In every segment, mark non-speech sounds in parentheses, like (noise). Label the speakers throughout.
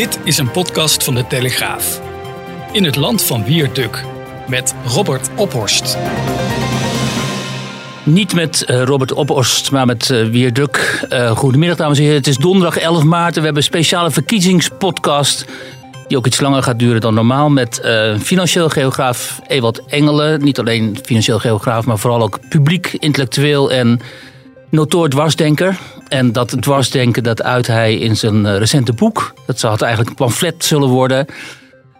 Speaker 1: Dit is een podcast van de Telegraaf. In het land van Wierduk met Robert Ophorst.
Speaker 2: Niet met uh, Robert Ophorst, maar met uh, Wierduk. Uh, goedemiddag dames en heren. Het is donderdag 11 maart. We hebben een speciale verkiezingspodcast. Die ook iets langer gaat duren dan normaal. Met financieel geograaf Ewald Engelen. Niet alleen financieel geograaf, maar vooral ook publiek, intellectueel en notoor dwarsdenker. En dat dwarsdenken, dat uit hij in zijn eh, recente boek. Dat had eigenlijk een pamflet zullen worden.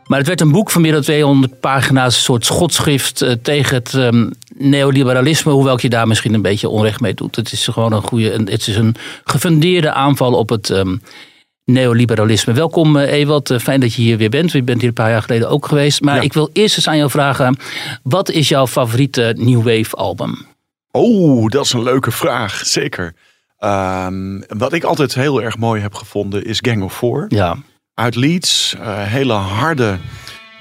Speaker 2: Maar het werd een boek van meer dan 200 pagina's, een soort schotschrift uh, tegen het um, neoliberalisme. Hoewel ik je daar misschien een beetje onrecht mee doet. Het is gewoon een goede, het is een gefundeerde aanval op het um, neoliberalisme. Welkom uh, Ewald, fijn dat je hier weer bent. Je bent hier een paar jaar geleden ook geweest. Maar ja. ik wil eerst eens aan jou vragen, wat is jouw favoriete New Wave album?
Speaker 3: Oh, dat is een leuke vraag, zeker. Um, wat ik altijd heel erg mooi heb gevonden is Gang of Four.
Speaker 2: Ja.
Speaker 3: Uit Leeds, uh, hele harde,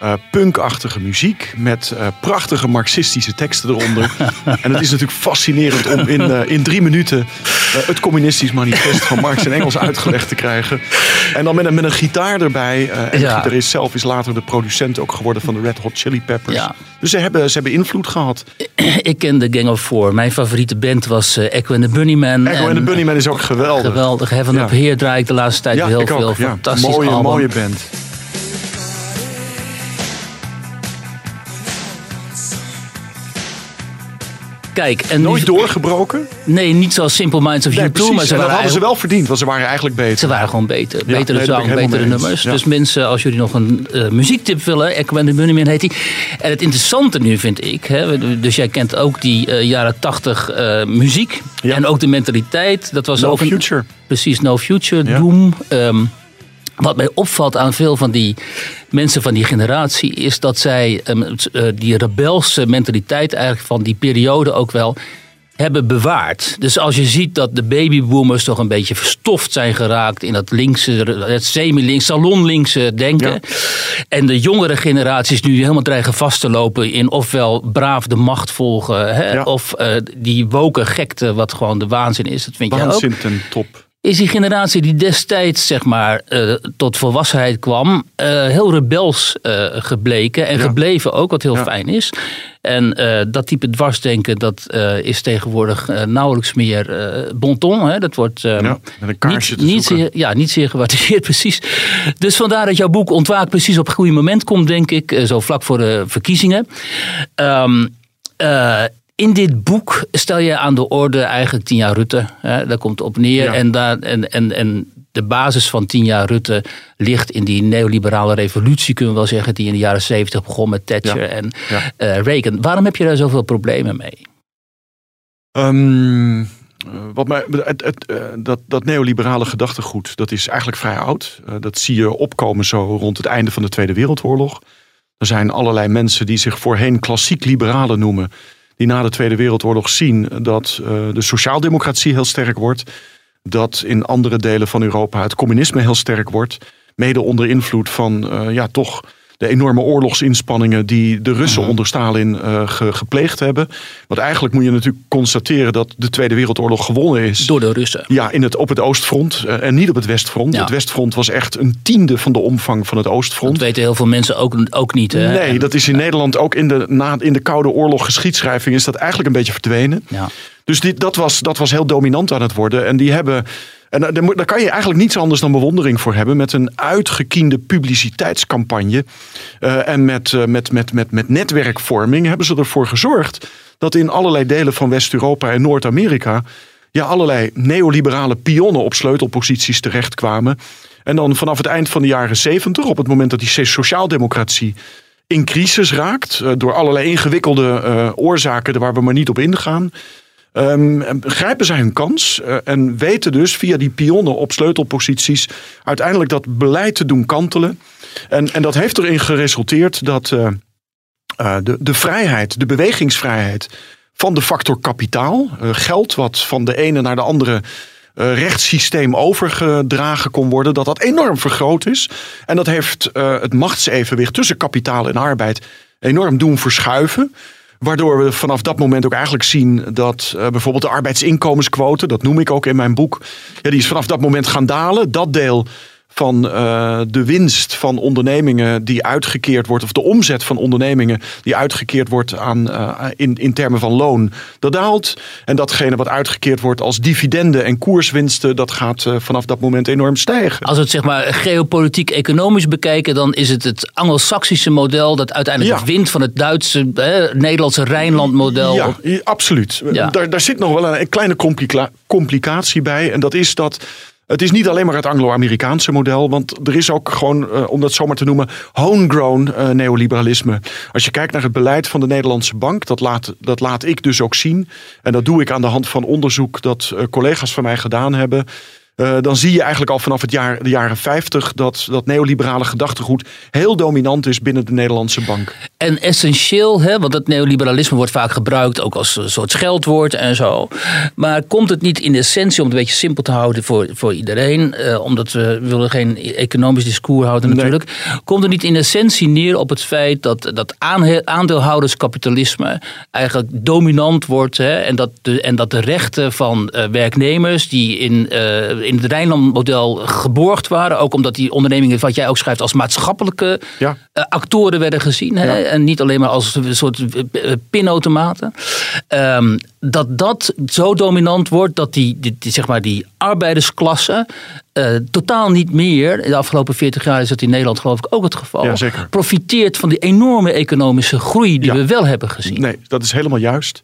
Speaker 3: uh, punkachtige muziek met uh, prachtige marxistische teksten eronder. (laughs) en het is natuurlijk fascinerend om in, uh, in drie minuten het communistisch manifest van Marx in Engels uitgelegd te krijgen. En dan met een, met een gitaar erbij. en ja. de gitarist zelf is later de producent ook geworden van de Red Hot Chili Peppers. Ja. Dus ze hebben, ze hebben invloed gehad.
Speaker 2: Ik ken de Gang of Four. Mijn favoriete band was Echo and the Bunnymen.
Speaker 3: Echo and the Bunnymen is ook geweldig.
Speaker 2: Geweldig. Heaven ja. Up Here draai ik de laatste tijd heel veel.
Speaker 3: Ook.
Speaker 2: Fantastisch
Speaker 3: mooie,
Speaker 2: album.
Speaker 3: mooie band.
Speaker 2: Kijk, en
Speaker 3: Nooit doorgebroken?
Speaker 2: Nee, niet zoals Simple Minds of
Speaker 3: nee,
Speaker 2: You Too. Maar ze
Speaker 3: en dat hadden ze wel verdiend, want ze waren eigenlijk beter.
Speaker 2: Ze waren gewoon beter.
Speaker 3: Ja,
Speaker 2: betere
Speaker 3: nee,
Speaker 2: zang, betere nummers. Ja. Dus mensen, als jullie nog een uh, muziektip willen, Echo and the Bunnymen heet die. En het interessante nu vind ik, hè, dus jij kent ook die uh, jaren tachtig uh, muziek. Ja. En ook de mentaliteit. Dat was
Speaker 3: no
Speaker 2: ook
Speaker 3: Future.
Speaker 2: Een, precies, No Future, Doom. Um, wat mij opvalt aan veel van die mensen van die generatie is dat zij um, die rebelse mentaliteit eigenlijk van die periode ook wel hebben bewaard. Dus als je ziet dat de babyboomers toch een beetje verstoft zijn geraakt in dat linkse, het semi-links, salonlinkse denken. Ja. En de jongere generaties nu helemaal dreigen vast te lopen in ofwel braaf de macht volgen, hè, ja. of uh, die woken gekte, wat gewoon de waanzin is. Dat vind
Speaker 3: waanzin
Speaker 2: je ook.
Speaker 3: ten top
Speaker 2: is die generatie die destijds zeg maar, uh, tot volwassenheid kwam, uh, heel rebels uh, gebleken en ja. gebleven ook, wat heel ja. fijn is. En dat type dwarsdenken, dat is tegenwoordig nauwelijks meer bonton. Hè? Dat wordt
Speaker 3: ja,
Speaker 2: niet, niet, zeer, ja, niet zeer gewaardeerd, (laughs) precies. Dus vandaar dat jouw boek Ontwaak precies op het goede moment komt, denk ik. zo vlak voor de verkiezingen. Um, in dit boek stel je aan de orde eigenlijk tien jaar Rutte. Hè, daar komt het op neer. Ja. En, daar, en, en, en de basis van tien jaar Rutte ligt in die neoliberale revolutie, kunnen we wel zeggen, die in de jaren zeventig begon met Thatcher ja. en ja. uh, Reagan. Waarom heb je daar zoveel problemen mee?
Speaker 3: Um, wat mij, het, het, uh, dat, dat neoliberale gedachtegoed, dat is eigenlijk vrij oud. Dat zie je opkomen zo rond het einde van de Tweede Wereldoorlog. Er zijn allerlei mensen die zich voorheen klassiek liberalen noemen die na de Tweede Wereldoorlog zien dat uh, de sociaaldemocratie heel sterk wordt. Dat in andere delen van Europa het communisme heel sterk wordt. Mede onder invloed van uh, ja, toch de enorme oorlogsinspanningen die de Russen onder Stalin uh, ge, gepleegd hebben. Want eigenlijk moet je natuurlijk constateren dat de Tweede Wereldoorlog gewonnen is.
Speaker 2: Door de Russen.
Speaker 3: Ja, in het, op het Oostfront uh, en niet op het Westfront. Ja. Het Westfront was echt een tiende van de omvang van het Oostfront.
Speaker 2: Dat weten heel veel mensen ook, ook niet. Hè?
Speaker 3: Nee, dat is in Nederland ook in de, na, in de Koude Oorlog geschiedschrijving is dat eigenlijk een beetje verdwenen.
Speaker 2: Ja.
Speaker 3: Dus die, dat, was, dat was heel dominant aan het worden. En die hebben... En daar kan je eigenlijk niets anders dan bewondering voor hebben. Met een uitgekiende publiciteitscampagne. Uh, en met, uh, met, met, met, met netwerkvorming hebben ze ervoor gezorgd. dat in allerlei delen van West-Europa en Noord-Amerika. ja, allerlei neoliberale pionnen op sleutelposities terechtkwamen. En dan vanaf het eind van de jaren zeventig, op het moment dat die sociaaldemocratie in crisis raakt. Door allerlei ingewikkelde oorzaken waar we maar niet op ingaan. Um, grijpen zij hun kans uh, en weten dus via die pionnen op sleutelposities uiteindelijk dat beleid te doen kantelen. En, en dat heeft erin geresulteerd dat uh, uh, de, de vrijheid, de bewegingsvrijheid van de factor kapitaal, geld wat van de ene naar de andere rechtssysteem overgedragen kon worden, dat dat enorm vergroot is. En dat heeft het machtsevenwicht tussen kapitaal en arbeid enorm doen verschuiven. Waardoor we vanaf dat moment ook eigenlijk zien dat uh, bijvoorbeeld de arbeidsinkomensquote, dat noem ik ook in mijn boek, ja, die is vanaf dat moment gaan dalen. Dat deel van uh, de winst van ondernemingen die uitgekeerd wordt, of de omzet van ondernemingen die uitgekeerd wordt aan, uh, in, in termen van loon, dat daalt. En datgene wat uitgekeerd wordt als dividenden en koerswinsten, dat gaat uh, vanaf dat moment enorm stijgen.
Speaker 2: Als we het zeg maar geopolitiek economisch bekijken, dan is het het Anglo-Saxische model dat uiteindelijk ja. wint van het Duitse, Nederlandse Rijnland-model.
Speaker 3: Ja, absoluut. Ja. Daar, daar zit nog wel een, een kleine complica complicatie bij. En dat is dat het is niet alleen maar het Anglo-Amerikaanse model, want er is ook gewoon, uh, om dat zomaar te noemen, homegrown uh, neoliberalisme. Als je kijkt naar het beleid van de Nederlandse bank, dat laat, dat laat ik dus ook zien. En dat doe ik aan de hand van onderzoek dat uh, collega's van mij gedaan hebben. Uh, dan zie je eigenlijk al vanaf het jaar, de jaren 50 dat dat neoliberale gedachtegoed heel dominant is binnen de Nederlandse bank.
Speaker 2: En essentieel, hè, want het neoliberalisme wordt vaak gebruikt ook als een soort scheldwoord en zo. Maar komt het niet in essentie, om het een beetje simpel te houden voor, voor iedereen, uh, omdat we, willen geen economisch discours houden natuurlijk. Nee. Komt het niet in essentie neer op het feit dat, dat aandeelhouderskapitalisme eigenlijk dominant wordt hè, en, dat de, en dat de rechten van uh, werknemers die in in het Rijnland-model geborgd waren. Ook omdat die ondernemingen, wat jij ook schrijft, als maatschappelijke ja. uh, actoren werden gezien. Hè? En niet alleen maar als een soort uh, pinautomaten. Um, dat dat zo dominant wordt dat die, die, die zeg maar die arbeidersklasse uh, totaal niet meer, de afgelopen 40 jaar is dat in Nederland geloof ik ook het geval,
Speaker 3: ja,
Speaker 2: profiteert van die enorme economische groei die we wel hebben gezien.
Speaker 3: Nee, dat is helemaal juist.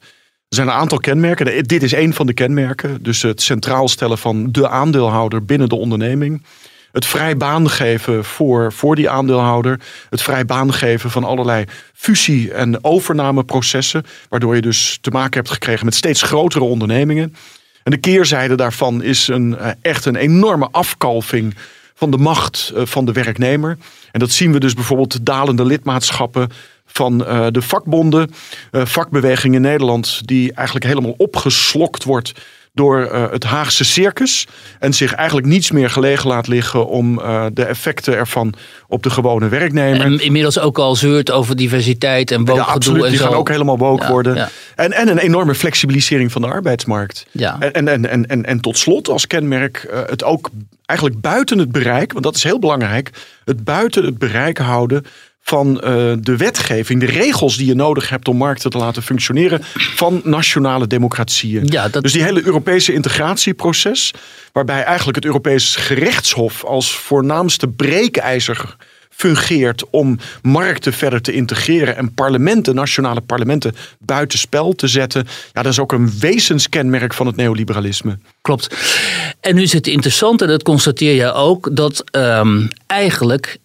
Speaker 3: Er zijn een aantal kenmerken. Dit is één van de kenmerken. Dus het centraal stellen van de aandeelhouder binnen de onderneming. Het vrij baan geven voor, voor die aandeelhouder. Het vrij baan geven van allerlei fusie- en overnameprocessen. Waardoor je dus te maken hebt gekregen met steeds grotere ondernemingen. En de keerzijde daarvan is een, echt een enorme afkalving van de macht van de werknemer. En dat zien we dus bijvoorbeeld dalende lidmaatschappen van uh, de vakbonden, uh, vakbeweging in Nederland, die eigenlijk helemaal opgeslokt wordt door uh, het Haagse circus. En zich eigenlijk niets meer gelegen laat liggen om uh, de effecten ervan op de gewone werknemer.
Speaker 2: En inmiddels ook al zeurt over diversiteit en woke
Speaker 3: ja, absoluut,
Speaker 2: en
Speaker 3: die
Speaker 2: zo.
Speaker 3: gaan ook helemaal woke ja, worden. Ja. En, en een enorme flexibilisering van de arbeidsmarkt.
Speaker 2: Ja.
Speaker 3: En, en, en, en, en tot slot als kenmerk uh, het ook eigenlijk buiten het bereik, want dat is heel belangrijk, het buiten het bereik houden van uh, de wetgeving, de regels die je nodig hebt om markten te laten functioneren van nationale democratieën.
Speaker 2: Ja, dat...
Speaker 3: Dus die hele Europese integratieproces, waarbij eigenlijk het Europees gerechtshof als voornaamste breekijzer fungeert om markten verder te integreren en parlementen, nationale parlementen, buitenspel te zetten. Ja, dat is ook een wezenskenmerk van het neoliberalisme.
Speaker 2: Klopt. En nu is het interessant, en dat constateer je ook, dat um, eigenlijk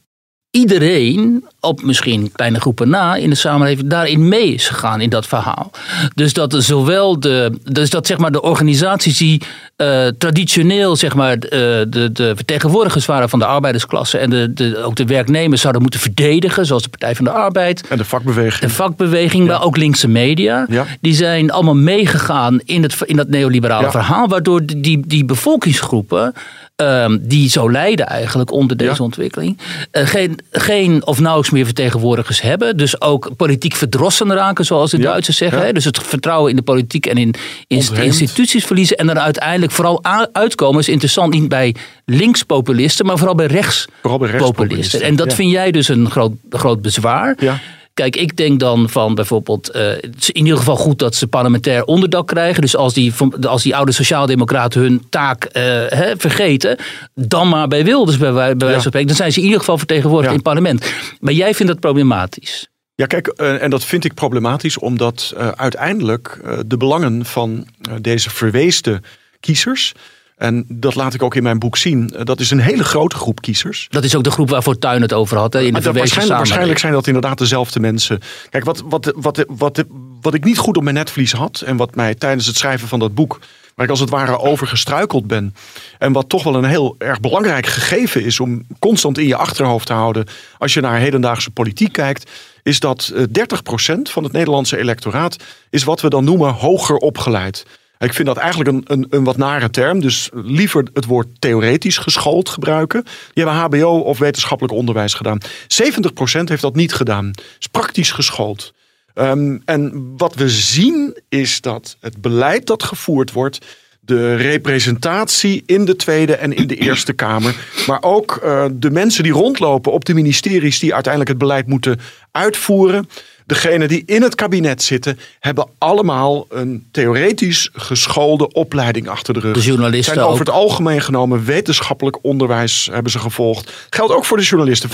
Speaker 2: iedereen, op misschien kleine groepen na in de samenleving, daarin mee is gegaan in dat verhaal. Dus dat zowel de, dus dat zeg maar de organisaties die uh, traditioneel zeg maar, uh, de, de vertegenwoordigers waren van de arbeidersklasse en de, de, ook de werknemers zouden moeten verdedigen, zoals de Partij van de Arbeid.
Speaker 3: En de vakbeweging.
Speaker 2: De vakbeweging, ja. maar ook linkse media.
Speaker 3: Ja.
Speaker 2: Die zijn allemaal meegegaan in, het, in dat neoliberale ja. verhaal, waardoor die, die bevolkingsgroepen Um, die zo lijden eigenlijk onder deze ja. ontwikkeling. Uh, geen, geen of nauwelijks meer vertegenwoordigers hebben. Dus ook politiek verdrossen raken, zoals de ja. Duitsers zeggen. Ja. Dus het vertrouwen in de politiek en in, in instituties verliezen. En dan uiteindelijk vooral uitkomen is interessant niet bij linkspopulisten, maar vooral bij rechtspopulisten. En dat vind jij dus een groot, groot bezwaar. Kijk, ik denk dan van bijvoorbeeld, uh, het is in ieder geval goed dat ze parlementair onderdak krijgen. Dus als die, als die oude sociaaldemocraten hun taak uh, hè, vergeten, dan maar bij Wilders bij, bij wijze van spreken. Dan zijn ze in ieder geval vertegenwoordigd ja. in het parlement. Maar jij vindt dat problematisch.
Speaker 3: Ja, kijk, uh, en dat vind ik problematisch omdat uiteindelijk de belangen van deze verweesde kiezers en dat laat ik ook in mijn boek zien. Dat is een hele grote groep kiezers.
Speaker 2: Dat is ook de groep waarvoor Tuin het over had. Hè, in de
Speaker 3: dat waarschijnlijk, waarschijnlijk zijn dat inderdaad dezelfde mensen. Kijk, wat, wat, wat, wat, wat ik niet goed op mijn netvlies had. En wat mij tijdens het schrijven van dat boek. Waar ik als het ware over gestruikeld ben. En wat toch wel een heel erg belangrijk gegeven is. Om constant in je achterhoofd te houden. Als je naar hedendaagse politiek kijkt. Is dat 30% van het Nederlandse electoraat. Is wat we dan noemen hoger opgeleid. Ik vind dat eigenlijk een, een, een wat nare term. Dus liever het woord theoretisch geschoold gebruiken. Die hebben HBO of wetenschappelijk onderwijs gedaan. 70% heeft dat niet gedaan. Is praktisch geschoold. Um, en wat we zien is dat het beleid dat gevoerd wordt. de representatie in de Tweede en in de (clears throat) Eerste Kamer. Maar ook uh, de mensen die rondlopen op de ministeries die uiteindelijk het beleid moeten uitvoeren. Degenen die in het kabinet zitten, hebben allemaal een theoretisch geschoolde opleiding achter de rug.
Speaker 2: De journalisten
Speaker 3: zijn over
Speaker 2: ook.
Speaker 3: het algemeen genomen wetenschappelijk onderwijs hebben ze gevolgd. Geldt ook voor de journalisten. 95%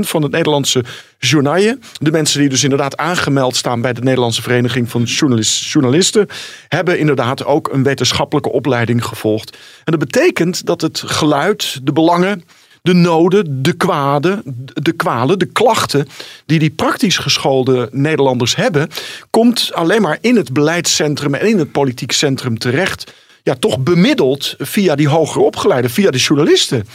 Speaker 3: van het Nederlandse journaille, de mensen die dus inderdaad aangemeld staan bij de Nederlandse Vereniging van Journalist, Journalisten, hebben inderdaad ook een wetenschappelijke opleiding gevolgd. En dat betekent dat het geluid, de belangen de noden, de kwaden, de kwalen, de klachten die die praktisch geschoolde Nederlanders hebben, komt alleen maar in het beleidscentrum en in het politiek centrum terecht. Ja, toch bemiddeld via die hoger opgeleide, via de journalisten.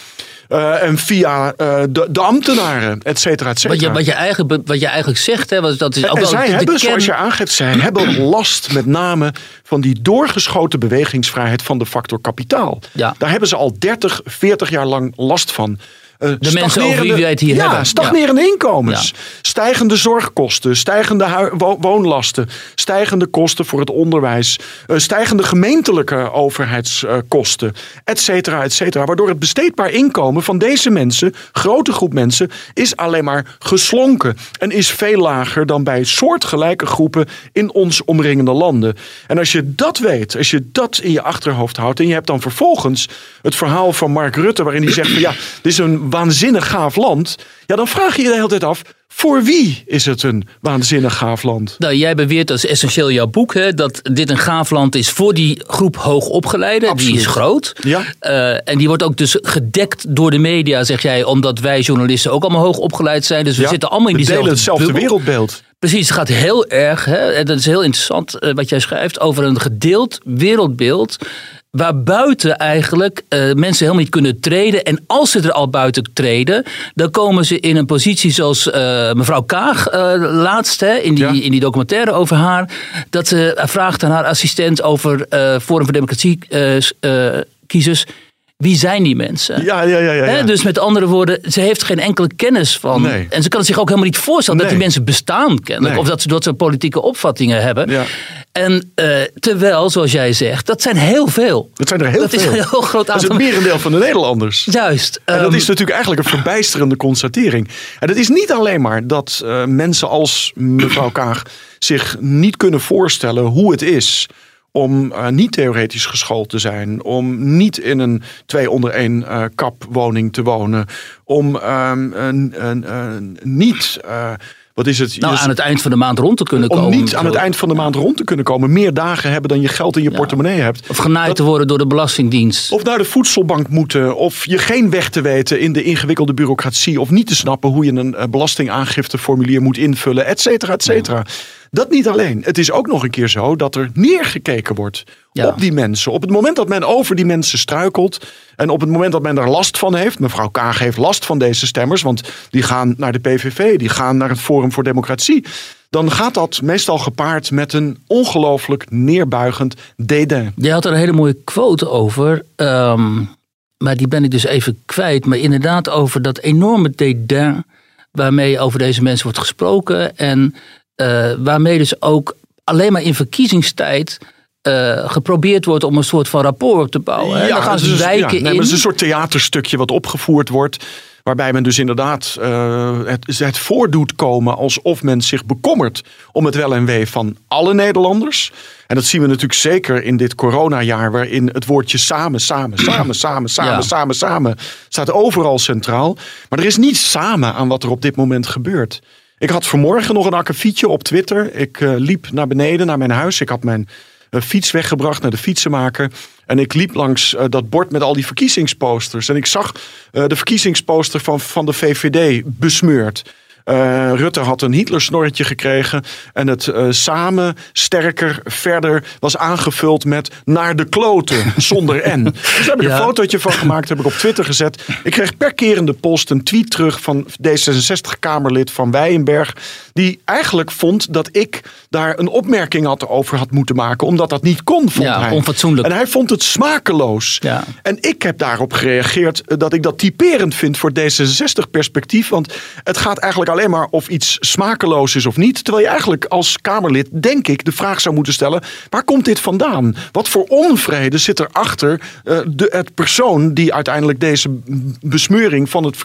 Speaker 3: Uh, en via uh, de, de, ambtenaren, et cetera, et cetera.
Speaker 2: Wat je, wat je, eigenlijk, wat je eigenlijk zegt, hè, dat is ook
Speaker 3: en
Speaker 2: wel
Speaker 3: zij hebben,
Speaker 2: kern...
Speaker 3: zoals je aangeeft, zij (clears throat) hebben last met name van die doorgeschoten bewegingsvrijheid van de factor kapitaal.
Speaker 2: Ja.
Speaker 3: Daar hebben ze al 30, 40 jaar lang last van. Uh,
Speaker 2: de mensen over wie wij het hier
Speaker 3: ja,
Speaker 2: hebben.
Speaker 3: Stagnerende ja. inkomens, ja. stijgende zorgkosten, stijgende woonlasten, stijgende kosten voor het onderwijs, uh, stijgende gemeentelijke overheidskosten, et cetera, et cetera. Waardoor het besteedbaar inkomen van deze mensen, grote groep mensen, is alleen maar geslonken en is veel lager dan bij soortgelijke groepen in ons omringende landen. En als je dat weet, als je dat in je achterhoofd houdt en je hebt dan vervolgens het verhaal van Mark Rutte waarin hij zegt van ja, dit is een waanzinnig gaaf land. Ja, dan vraag je je de hele tijd af, voor wie is het een waanzinnig gaaf land?
Speaker 2: Nou, jij beweert, dat is essentieel jouw boek, hè, dat dit een gaaf land is voor die groep hoogopgeleiden. Die is groot.
Speaker 3: Ja.
Speaker 2: Uh, en die wordt ook dus gedekt door de media, zeg jij, omdat wij journalisten ook allemaal hoog opgeleid zijn. Dus we
Speaker 3: ja,
Speaker 2: zitten allemaal in
Speaker 3: we
Speaker 2: diezelfde
Speaker 3: delen hetzelfde
Speaker 2: bubbel.
Speaker 3: wereldbeeld.
Speaker 2: Precies, het gaat heel erg, hè, en dat is heel interessant uh, wat jij schrijft, over een gedeeld wereldbeeld waar buiten eigenlijk uh, mensen helemaal niet kunnen treden. En als ze er al buiten treden, dan komen ze in een positie zoals uh, mevrouw Kaag uh, laatst hè, in, die,
Speaker 3: Ja.
Speaker 2: in die documentaire over haar. Dat ze vraagt aan haar assistent over Forum voor Democratie kiezers. Wie zijn die mensen?
Speaker 3: Ja, ja, ja. ja,
Speaker 2: dus met andere woorden, ze heeft geen enkele kennis van.
Speaker 3: Nee.
Speaker 2: En ze kan het zich ook helemaal niet voorstellen dat die mensen bestaan kennelijk.
Speaker 3: Nee.
Speaker 2: Of dat ze, dat ze politieke opvattingen hebben.
Speaker 3: Ja.
Speaker 2: En uh, terwijl, zoals jij zegt, dat zijn heel veel.
Speaker 3: Dat zijn er heel
Speaker 2: dat
Speaker 3: veel.
Speaker 2: is een heel groot
Speaker 3: Dat is
Speaker 2: aantal.
Speaker 3: het merendeel van de Nederlanders.
Speaker 2: Juist.
Speaker 3: En dat
Speaker 2: ehm,
Speaker 3: is natuurlijk eigenlijk een verbijsterende constatering. En het is niet alleen maar dat uh, mensen als mevrouw Kaag zich niet kunnen voorstellen hoe het is om uh, niet theoretisch geschoold te zijn, om niet in een twee onder één uh, kap woning te wonen, om um, niet wat is het?
Speaker 2: Nou, aan het eind van de maand rond te kunnen
Speaker 3: om
Speaker 2: komen.
Speaker 3: niet aan het eind van de maand rond te kunnen komen. Meer dagen hebben dan je geld in je
Speaker 2: Ja.
Speaker 3: portemonnee hebt.
Speaker 2: Of genaaid
Speaker 3: Dat-
Speaker 2: te worden door de Belastingdienst.
Speaker 3: Of naar de voedselbank moeten. Of je geen weg te weten in de ingewikkelde bureaucratie. Of niet te snappen hoe je een eh, belastingaangifteformulier moet invullen. Et cetera, et cetera. Dat niet alleen. Het is ook nog een keer zo dat er neergekeken wordt
Speaker 2: Ja.
Speaker 3: op die mensen. Op het moment dat men over die mensen struikelt. En op het moment dat men er last van heeft. Mevrouw Kaag heeft last van deze stemmers. Want die gaan naar de PVV. Die gaan naar het Forum voor Democratie. Dan gaat dat meestal gepaard met een ongelooflijk neerbuigend dédain.
Speaker 2: Jij had er een hele mooie quote over. ehm, maar die ben ik dus even kwijt. Maar inderdaad over dat enorme dédain waarmee over deze mensen wordt gesproken. En eh, waarmee dus ook alleen maar in verkiezingstijd eh, geprobeerd wordt om een soort van rapport op te bouwen. hè. dan gaan ze
Speaker 3: is-
Speaker 2: wijken
Speaker 3: ja, nee, maar
Speaker 2: in.
Speaker 3: Het is een soort theaterstukje wat opgevoerd wordt. Waarbij men dus inderdaad eh, het, het voordoet komen alsof men zich bekommert om het wel en wee van alle Nederlanders. En dat zien we natuurlijk zeker in dit coronajaar, waarin het woordje samen, samen, samen, samen, samen,
Speaker 2: Ja.
Speaker 3: samen, samen staat overal centraal. Maar er is niet samen aan wat er op dit moment gebeurt. Ik had vanmorgen nog een akkefietje op Twitter. Ik eh, liep naar beneden, naar mijn huis. Ik had mijn eh, fiets weggebracht naar de fietsenmaker. En ik liep langs eh, dat bord met al die verkiezingsposters. En ik zag de verkiezingsposter van, van de VVD besmeurd. Eh, Rutte had een Hitlersnorretje gekregen. En het eh, samen sterker verder was aangevuld met naar de kloten zonder N. (laughs) Dus daar heb ik
Speaker 2: Ja.
Speaker 3: een fotootje van gemaakt, heb ik op Twitter gezet. Ik kreeg per keer in de post een tweet terug van D66-Kamerlid van Wijenberg. Die eigenlijk vond dat ik daar een opmerking had over had moeten maken. Omdat dat niet kon, vond
Speaker 2: Ja,
Speaker 3: hij.
Speaker 2: onfatsoenlijk.
Speaker 3: En hij vond het smakeloos.
Speaker 2: Ja.
Speaker 3: En ik heb daarop gereageerd eh, dat ik dat typerend vind voor D66-perspectief. Want het gaat eigenlijk alleen alleen maar of iets smakeloos is of niet. Terwijl je eigenlijk als Kamerlid, denk ik, de vraag zou moeten stellen: waar komt dit vandaan? Wat voor onvrede zit er achter uh, de, het persoon die uiteindelijk deze besmeuring van het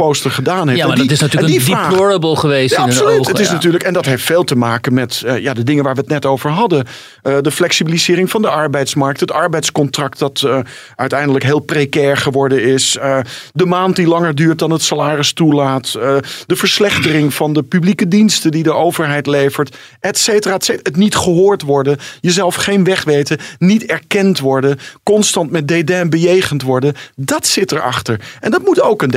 Speaker 3: verkiezingsposter gedaan heeft?
Speaker 2: Ja, maar dat is natuurlijk een vraag, deplorable geweest.
Speaker 3: Ja,
Speaker 2: in
Speaker 3: absoluut.
Speaker 2: Ogen,
Speaker 3: het is
Speaker 2: ja.
Speaker 3: natuurlijk, en dat heeft veel te maken met uh, ja, de dingen waar we het net over hadden. Uh, de flexibilisering van de arbeidsmarkt, het arbeidscontract dat uiteindelijk heel precair geworden is. de maand die langer duurt dan het salaris toelaat. de verslechtering van de publieke diensten die de overheid levert, et cetera, et cetera. Het niet gehoord worden, jezelf geen weg weten, niet erkend worden, constant met dédain bejegend worden. Dat zit erachter. En dat moet ook een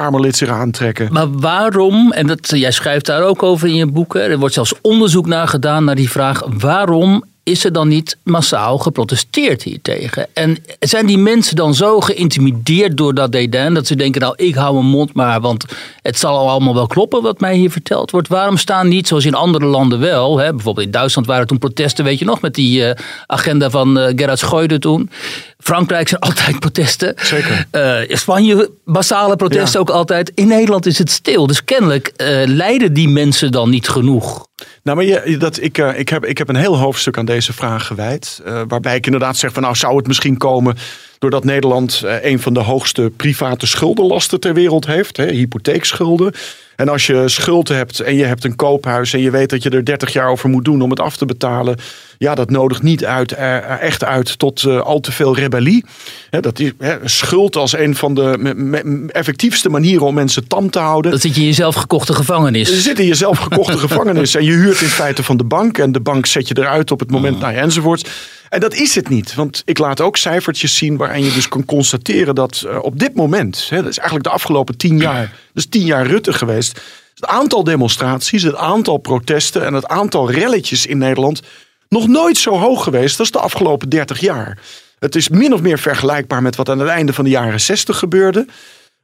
Speaker 3: D66-Kamerlid zich aantrekken.
Speaker 2: Maar waarom, en dat, jij schrijft daar ook over in je boeken, er wordt zelfs onderzoek naar gedaan naar die vraag, waarom is er dan niet massaal geprotesteerd hiertegen? En zijn die mensen dan zo geïntimideerd door dat dédain dat ze denken, nou ik hou mijn mond maar, want het zal allemaal wel kloppen wat mij hier verteld wordt. Waarom staan niet, zoals in andere landen wel, hè, bijvoorbeeld in Duitsland waren toen protesten, weet je nog, met die uh, agenda van uh, Gerhard Schreuder toen. Frankrijk zijn (laughs) altijd protesten.
Speaker 3: Zeker.
Speaker 2: Uh, Spanje, massale protesten ja. ook altijd. In Nederland is het stil. Dus kennelijk leiden die mensen dan niet genoeg.
Speaker 3: Nou, maar je, dat, ik, uh, ik, heb, ik heb een heel hoofdstuk aan deze vraag gewijd. Uh, waarbij ik inderdaad zeg van nou zou het misschien komen doordat Nederland uh, een van de hoogste private schuldenlasten ter wereld heeft. Hè, hypotheekschulden. En als je schuld hebt en je hebt een koophuis en je weet dat je er 30 jaar over moet doen om het af te betalen. Ja, dat nodigt niet uit, echt uit tot al te veel rebellie. dat is, schuld als een van de effectiefste manieren om mensen tam te houden.
Speaker 2: Dat zit je in jezelf gekochte gevangenis.
Speaker 3: Je zit in jezelf gekochte (laughs) gevangenis en je huurt in feite van de bank. En de bank zet je eruit op het moment, oh. nou ja, enzovoorts. En dat is het niet. Want ik laat ook cijfertjes zien waarin je dus kan constateren dat uh, op dit moment, hè, dat is eigenlijk de afgelopen tien jaar, (clears throat) dus tien jaar Rutte geweest, het aantal demonstraties, het aantal protesten en het aantal relletjes in Nederland nog nooit zo hoog geweest als de afgelopen 30 jaar. Het is min of meer vergelijkbaar met wat aan het einde van de jaren 60 gebeurde.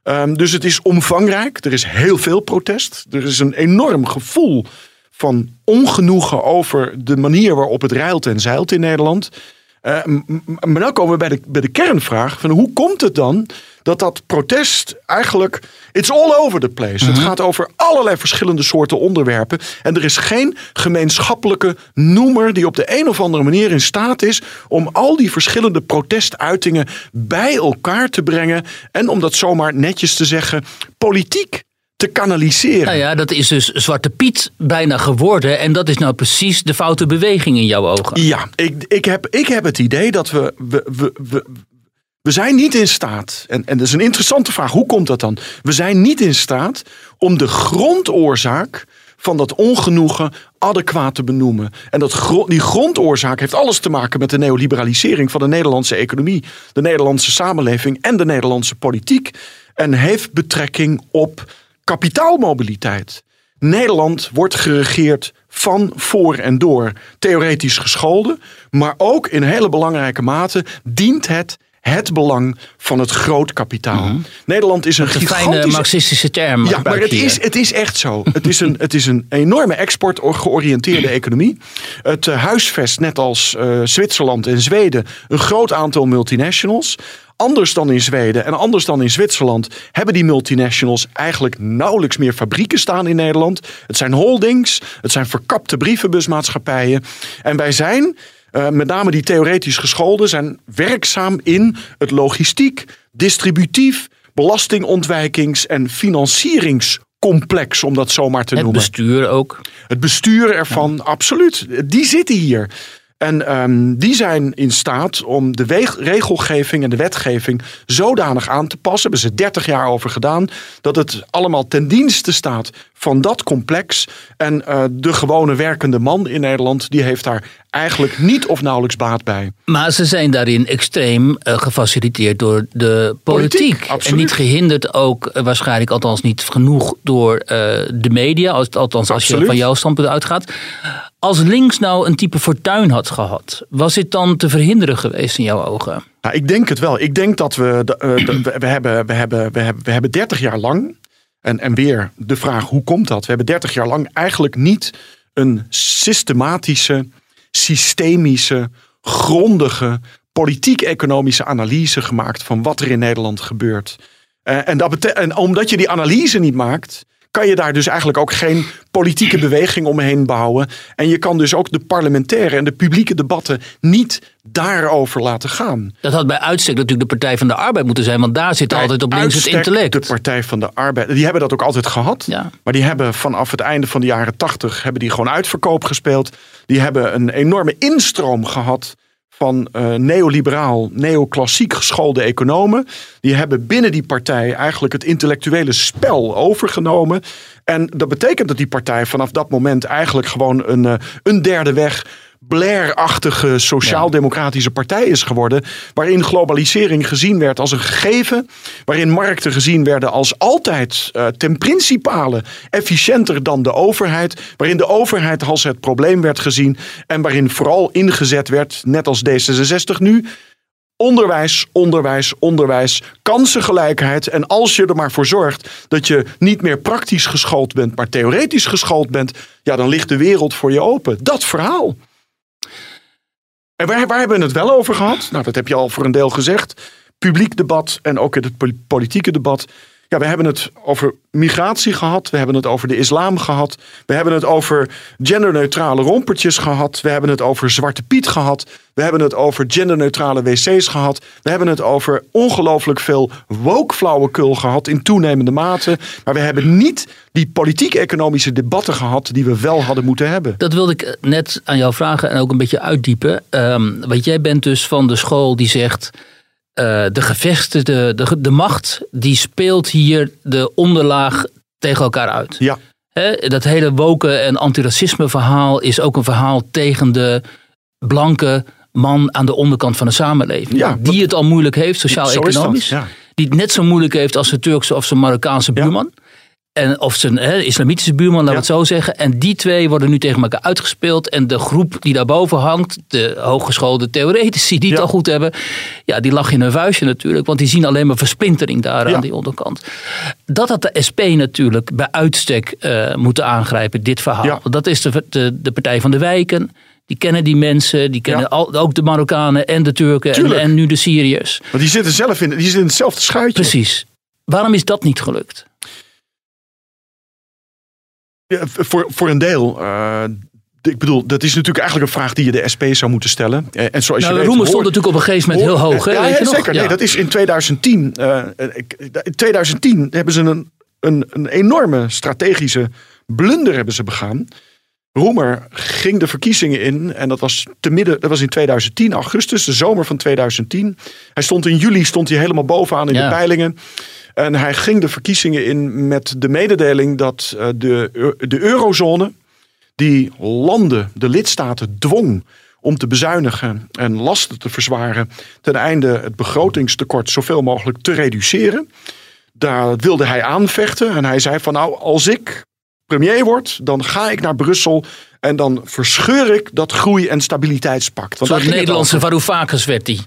Speaker 3: Um, dus het is omvangrijk. Er is heel veel protest. Er is een enorm gevoel van ongenoegen over de manier waarop het reilt en zeilt in Nederland. Uh, maar dan komen we bij de, bij de kernvraag van hoe komt het dan dat dat protest eigenlijk, it's all over the place. Mm -hmm. Het gaat over allerlei verschillende soorten onderwerpen. En er is geen gemeenschappelijke noemer die op de een of andere manier in staat is om al die verschillende protestuitingen bij elkaar te brengen. En om dat zomaar netjes te zeggen, politiek te kanaliseren.
Speaker 2: Nou ja, dat is dus Zwarte Piet bijna geworden. En dat is nou precies de foute beweging in jouw ogen.
Speaker 3: Ja, ik, ik, heb, ik heb het idee dat we, we, we, we we zijn niet in staat, en, en dat is een interessante vraag, hoe komt dat dan? We zijn niet in staat om de grondoorzaak van dat ongenoegen adequaat te benoemen. En dat, die grondoorzaak heeft alles te maken met de neoliberalisering van de Nederlandse economie, de Nederlandse samenleving en de Nederlandse politiek. En heeft betrekking op kapitaalmobiliteit. Nederland wordt geregeerd van voor en door theoretisch gescholden, maar ook in hele belangrijke mate dient het het belang van het groot kapitaal.
Speaker 2: Mhm.
Speaker 3: Nederland is een
Speaker 2: Een
Speaker 3: gigantische...
Speaker 2: fijne marxistische term.
Speaker 3: Ja, maar
Speaker 2: gebruik
Speaker 3: het is, het is echt zo. Het is een, het is een enorme export-georiënteerde economie. Het eh, huisvest, net als eh, Zwitserland en Zweden, een groot aantal multinationals. Anders dan in Zweden en anders dan in Zwitserland hebben die multinationals eigenlijk nauwelijks meer fabrieken staan in Nederland. Het zijn holdings, het zijn verkapte brievenbusmaatschappijen. En wij zijn, uh, met name die theoretisch gescholden, zijn werkzaam in het logistiek, distributief, belastingontwijkings- en financieringscomplex, om dat zomaar te
Speaker 2: Het
Speaker 3: noemen.
Speaker 2: bestuur ook.
Speaker 3: Het bestuur ervan, absoluut. Die zitten hier. En um, die zijn in staat om de regelgeving en de wetgeving zodanig aan te passen. Hebben ze 30 jaar over gedaan. Dat het allemaal ten dienste staat van dat complex. En uh, de gewone werkende man in Nederland, die heeft daar eigenlijk niet of nauwelijks baat bij.
Speaker 2: Maar ze zijn daarin extreem uh, gefaciliteerd door de politiek.
Speaker 3: Politiek,
Speaker 2: en niet gehinderd ook, uh, waarschijnlijk althans niet genoeg door uh, de media. Als, althans als je van jouw standpunt uitgaat. Als links nou een type fortuin had gehad, was dit dan te verhinderen geweest in jouw ogen?
Speaker 3: Nou, ik denk het wel. Ik denk dat we, de, de, we, we, hebben, we, hebben, we, hebben, we hebben 30 jaar lang. En, en weer de vraag hoe komt dat? We hebben 30 jaar lang eigenlijk niet een systematische, systemische, grondige, politiek-economische analyse gemaakt van wat er in Nederland gebeurt. Uh, en, dat en omdat je die analyse niet maakt, kan je daar dus eigenlijk ook geen politieke beweging omheen bouwen. En je kan dus ook de parlementaire en de publieke debatten niet daarover laten gaan.
Speaker 2: Dat had bij uitstek natuurlijk de Partij van de Arbeid moeten zijn, want daar zit
Speaker 3: Bij
Speaker 2: altijd op links het intellect.
Speaker 3: De Partij van de Arbeid, die hebben dat ook altijd gehad.
Speaker 2: Ja.
Speaker 3: Maar die hebben vanaf het einde van de jaren tachtig hebben die gewoon uitverkoop gespeeld. Die hebben een enorme instroom gehad van eh, neoliberaal, neoclassiek geschoolde economen. Die hebben binnen die partij eigenlijk het intellectuele spel overgenomen. En dat betekent dat die partij vanaf dat moment eigenlijk gewoon een, eh, een derde weg. Blair-achtige sociaal-democratische partij is geworden. Waarin globalisering gezien werd als een gegeven. Waarin markten gezien werden als altijd eh, ten principale efficiënter dan de overheid. Waarin de overheid als het probleem werd gezien. En waarin vooral ingezet werd, net als D66 nu. Onderwijs, onderwijs, onderwijs, kansengelijkheid. En als je er maar voor zorgt dat je niet meer praktisch geschoold bent, maar theoretisch geschoold bent, ja, dan ligt de wereld voor je open. Dat verhaal. En waar, waar hebben we het wel over gehad? Nou, dat heb je al voor een deel gezegd. Publiek debat en ook in het pol- politieke debat. Ja, we hebben het over migratie gehad. We hebben het over de islam gehad. We hebben het over genderneutrale rompertjes gehad. We hebben het over Zwarte Piet gehad. We hebben het over genderneutrale wc's gehad. We hebben het over ongelooflijk veel woke-flauwekul gehad in toenemende mate. Maar we hebben niet die politiek-economische debatten gehad die we wel hadden moeten hebben.
Speaker 2: Dat wilde ik net aan jou vragen en ook een beetje uitdiepen. Ehm, want jij bent dus van de school die zegt. Eh, de gevestigde, de, de macht, die speelt hier de onderlaag tegen elkaar uit.
Speaker 3: Ja,
Speaker 2: dat hele woke en antiracisme verhaal is ook een verhaal tegen de blanke man aan de onderkant van de samenleving.
Speaker 3: Ja,
Speaker 2: die het al moeilijk heeft, sociaal-economisch.
Speaker 3: Ja.
Speaker 2: Die het net zo moeilijk heeft als zijn Turkse of zijn Marokkaanse
Speaker 3: Ja.
Speaker 2: En, of zijn hè, islamitische buurman, laten we het zo zeggen. En die twee worden nu tegen elkaar uitgespeeld. En de groep die daarboven hangt, de hooggeschoolde theoretici die het
Speaker 3: Ja.
Speaker 2: al goed hebben. Ja, die lachen in hun vuistje natuurlijk. Want die zien alleen maar versplintering daar
Speaker 3: Ja.
Speaker 2: aan die onderkant. Dat had de SP natuurlijk bij uitstek eh, moeten aangrijpen, dit verhaal. Dat is de, de, de Partij van de Wijken. Die kennen die mensen, die kennen
Speaker 3: Ja.
Speaker 2: al, ook de Marokkanen en de Turken en, en nu de Syriërs.
Speaker 3: Want die zitten zelf in, die zitten in hetzelfde schuitje.
Speaker 2: Precies. Waarom is dat niet gelukt?
Speaker 3: Ja, voor, voor een deel. eh, ik bedoel, dat is natuurlijk eigenlijk een vraag die je de SP zou moeten stellen. Eh, En zoals
Speaker 2: Nou,
Speaker 3: je weet,
Speaker 2: Roemer stond natuurlijk op een gegeven moment heel hoog. Hè?
Speaker 3: Ja,
Speaker 2: weet
Speaker 3: zeker. Nee, dat is in 2010. eh, in 2010 hebben ze een, een, een enorme strategische blunder hebben ze begaan. Roemer ging de verkiezingen in en dat was te midden, dat was in 2010, augustus, de zomer van 2010. Hij stond in juli stond hij helemaal bovenaan in
Speaker 2: Ja.
Speaker 3: de peilingen. En hij ging de verkiezingen in met de mededeling dat eh, de, eu- de eurozone, die landen, de lidstaten, dwong om te bezuinigen en lasten te verzwaren, ten einde het begrotingstekort zoveel mogelijk te reduceren. Daar wilde hij aanvechten en hij zei van nou, als ik premier word, dan ga ik naar Brussel en dan verscheur ik dat groei- en stabiliteitspact. Want het
Speaker 2: Nederlandse. Varoufakis werd die.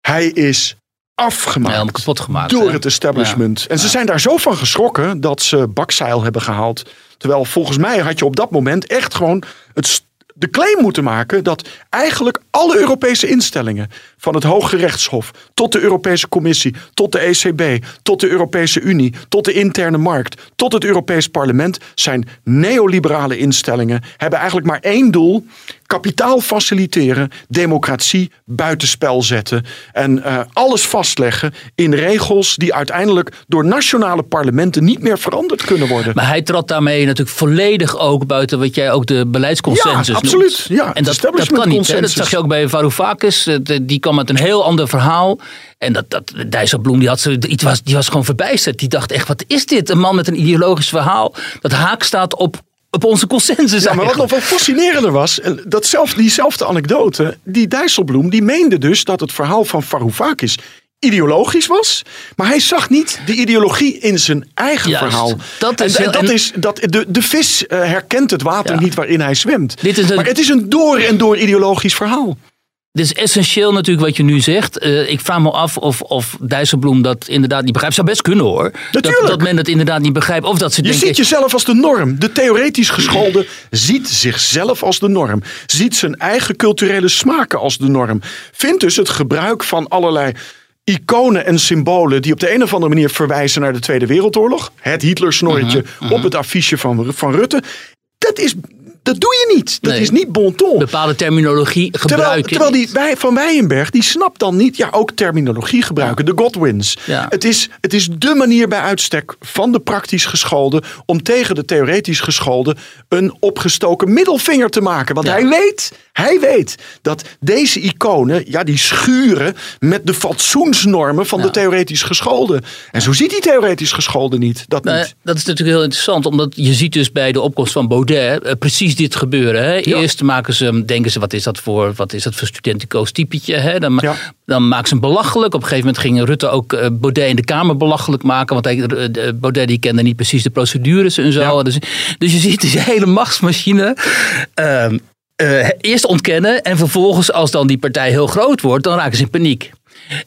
Speaker 3: Hij is afgemaakt
Speaker 2: Ja, kapot gemaakt.
Speaker 3: door
Speaker 2: hè?
Speaker 3: het establishment. En ze zijn daar zo van geschrokken dat ze bakzeil hebben gehaald. Terwijl volgens mij had je op dat moment echt gewoon het, de claim moeten maken dat eigenlijk alle Europese instellingen, van het Hoge Rechtshof tot de Europese Commissie, tot de ECB, tot de Europese Unie, tot de interne markt, tot het Europees Parlement, zijn neoliberale instellingen, hebben eigenlijk maar één doel: kapitaal faciliteren, democratie buitenspel zetten en eh, alles vastleggen in regels die uiteindelijk door nationale parlementen niet meer veranderd kunnen worden.
Speaker 2: Maar hij trad daarmee natuurlijk volledig ook buiten wat jij ook de beleidsconsensus
Speaker 3: Ja,
Speaker 2: noemt.
Speaker 3: absoluut. Ja,
Speaker 2: en dat, dat kan niet. Hè? Dat zag je ook bij Varoufakis. Eh, Die kwam met een heel ander verhaal. En dat, dat Dijsselbloem die, had, die, was, die was gewoon verbijsterd. Die dacht echt, wat is dit? Een man met een ideologisch verhaal. Dat haak staat op, op onze consensus
Speaker 3: Ja, maar wat nog wel fascinerender was, en dat zelf, diezelfde anekdote, die Dijsselbloem, die meende dus dat het verhaal van Varoufakis ideologisch was, maar hij zag niet de ideologie in zijn eigen
Speaker 2: Juist.
Speaker 3: verhaal.
Speaker 2: Dat
Speaker 3: En-
Speaker 2: is
Speaker 3: en,
Speaker 2: heel-
Speaker 3: dat
Speaker 2: en-
Speaker 3: is dat de, de vis eh, herkent het water
Speaker 2: Ja.
Speaker 3: niet waarin hij zwemt.
Speaker 2: Dit is een-
Speaker 3: Maar het is een door en door ideologisch verhaal.
Speaker 2: Dit is essentieel natuurlijk wat je nu zegt. Eh, ik vraag me af of, of Dijsselbloem dat inderdaad niet begrijpt. Zou best kunnen hoor. Dat,
Speaker 3: Natuurlijk.
Speaker 2: dat men dat inderdaad niet begrijpt. Of dat ze
Speaker 3: Je
Speaker 2: denken...
Speaker 3: ziet jezelf als de norm. De theoretisch geschoolde ziet zichzelf als de norm. Ziet zijn eigen culturele smaken als de norm. Vindt dus het gebruik van allerlei iconen en symbolen die op de een of andere manier verwijzen naar de Tweede Wereldoorlog. Het Hitler-snorretje
Speaker 2: Mhm,
Speaker 3: op het affiche van, van Rutte. Dat is. Dat doe je niet. Dat
Speaker 2: Nee.
Speaker 3: is niet bon ton.
Speaker 2: Bepaalde terminologie gebruiken.
Speaker 3: terwijl die Van Weyenberg, die snapt dan niet, ja, ook terminologie gebruiken, de Godwins.
Speaker 2: Ja.
Speaker 3: Het, is, het is de manier bij uitstek van de praktisch geschoolde om tegen de theoretisch geschoolde een opgestoken middelvinger te maken. Want
Speaker 2: Ja.
Speaker 3: hij weet, hij weet dat deze iconen, ja, die schuren met de fatsoensnormen van
Speaker 2: Ja.
Speaker 3: de theoretisch geschoolde. En zo ziet die theoretisch geschoolde niet. Dat
Speaker 2: Nou,
Speaker 3: niet.
Speaker 2: dat is natuurlijk heel interessant, omdat je ziet dus bij de opkomst van Baudet eh, precies dit gebeuren. Hè?
Speaker 3: Ja.
Speaker 2: Eerst maken ze, denken ze, wat is dat voor, wat is dat voor studenticoos typetje? Hè? Dan,
Speaker 3: Ja.
Speaker 2: dan maken ze hem belachelijk. Op een gegeven moment ging Rutte ook eh, Baudet in de Kamer belachelijk maken, want hij, eh, de- Baudet die kende niet precies de procedures en zo.
Speaker 3: Ja.
Speaker 2: Dus, dus je ziet die hele machtsmachine. ehm, eh, eerst ontkennen en vervolgens, als dan die partij heel groot wordt, dan raken ze in paniek.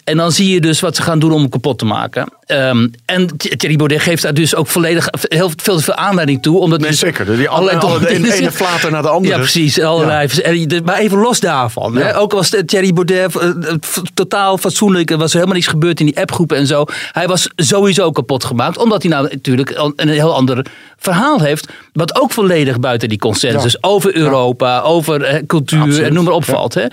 Speaker 2: En dan zie je dus wat ze gaan doen om hem kapot te maken. Ehm, en Thierry Baudet geeft daar dus ook volledig heel veel, veel aanleiding toe. Omdat
Speaker 3: Nee,
Speaker 2: dus
Speaker 3: zeker. Die
Speaker 2: allerlei
Speaker 3: alle, alle, de ene, ene flater naar de andere.
Speaker 2: Ja, precies. Allerlei. Maar even los daarvan.
Speaker 3: Ja.
Speaker 2: Hè? Ook was Thierry Baudet eh, eh, totaal fatsoenlijk. Er was helemaal niets gebeurd in die appgroepen en zo. Hij was sowieso kapot gemaakt. Omdat hij nou natuurlijk een heel ander verhaal heeft. Wat ook volledig buiten die consensus
Speaker 3: Ja.
Speaker 2: over Europa, over cultuur en noem maar op valt. Hè?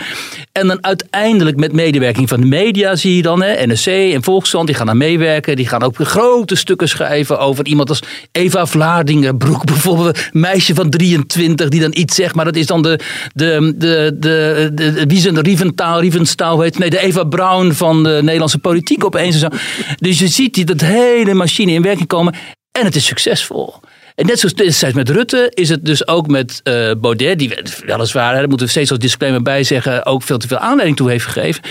Speaker 2: En dan uiteindelijk met medewerking van de media zie je dan, hè, NRC en Volkskrant, die gaan daar meewerken. Die gaan ook grote stukken schrijven over iemand als Eva Vlaardingenbroek (laughs) bijvoorbeeld. Een meisje van 23 die dan iets zegt, maar dat is dan de, de, de, de, de, de wie is het, Rieventaal, Rieventaal heet, nee, de Eva Braun van de Nederlandse politiek opeens en zo. Dus je ziet die, dat hele machine in werking komen en het is succesvol. En net zoals destijds met Rutte is het dus ook met eh, Baudet, die weliswaar, daar moeten we steeds als disclaimer bij zeggen, ook veel te veel aanleiding toe heeft gegeven.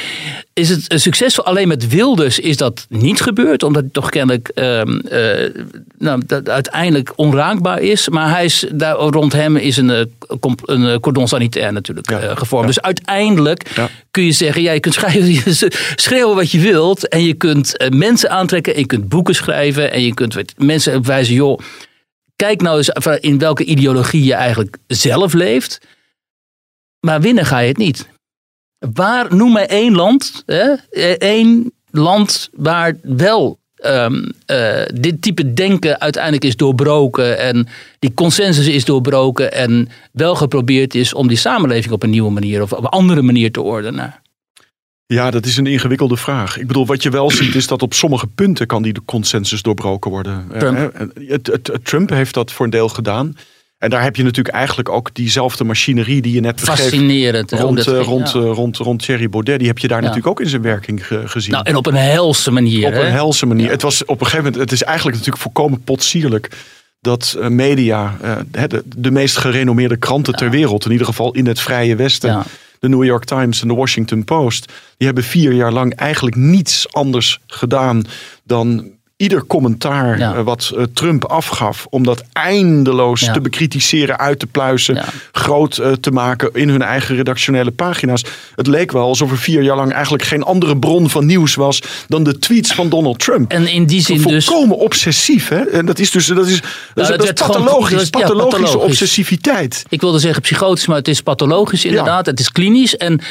Speaker 2: Is het succesvol? Alleen met Wilders is dat niet gebeurd, omdat hij toch kennelijk ehm, eh, nou, dat uiteindelijk onraakbaar is. Maar hij is, daar, rond hem is een, eh, een cordon sanitair natuurlijk
Speaker 3: Ja,
Speaker 2: gevormd.
Speaker 3: ja.
Speaker 2: Dus uiteindelijk
Speaker 3: Ja.
Speaker 2: kun je zeggen, ja, je kunt schrijven, (laughs) schreeuwen wat je wilt. En je kunt mensen aantrekken en je kunt boeken schrijven. En je kunt mensen wijzen, joh, kijk nou eens in welke ideologie je eigenlijk zelf leeft. Maar winnen ga je het niet. Waar, noem mij één land, hè, één land waar wel ehm, eh, dit type denken uiteindelijk is doorbroken en die consensus is doorbroken en wel geprobeerd is om die samenleving op een nieuwe manier of op een andere manier te ordenen.
Speaker 3: Ja, dat is een ingewikkelde vraag. Ik bedoel, wat je wel ziet is dat op sommige punten kan die de consensus doorbroken worden.
Speaker 2: Trump.
Speaker 3: Eh, het- Trump heeft dat voor een deel gedaan. En daar heb je natuurlijk eigenlijk ook diezelfde machinerie die je net beschreef.
Speaker 2: Fascinerend.
Speaker 3: Rond, eh, rond,
Speaker 2: ja.
Speaker 3: eh, rond, rond Thierry Baudet, die heb je daar
Speaker 2: Ja.
Speaker 3: natuurlijk ook in zijn werking ge- gezien.
Speaker 2: Nou, en op een helse manier.
Speaker 3: op
Speaker 2: hè?
Speaker 3: een helse manier. Het was op een gegeven moment, het is eigenlijk natuurlijk volkomen potsierlijk dat media, de, meest gerenommeerde kranten ter wereld, in ieder geval in het Vrije Westen. De New York Times en de Washington Post, die hebben vier jaar lang eigenlijk niets anders gedaan dan ieder commentaar
Speaker 2: Ja.
Speaker 3: eh, wat eh, Trump afgaf, om dat eindeloos
Speaker 2: Ja.
Speaker 3: te bekritiseren, uit te pluizen,
Speaker 2: Ja.
Speaker 3: groot eh, te maken in hun eigen redactionele pagina's. Het leek wel alsof er vier jaar lang eigenlijk geen andere bron van nieuws was dan de tweets van Donald Trump.
Speaker 2: En in die zin dus.
Speaker 3: Volkomen obsessief, hè? En dat is dus dat is, dat is,
Speaker 2: dat
Speaker 3: dat is
Speaker 2: gewoon-
Speaker 3: pathologisch, pathologische
Speaker 2: pathologisch.
Speaker 3: obsessiviteit.
Speaker 2: Ik wilde zeggen psychotisch, maar het is pathologisch inderdaad. Het is klinisch. En,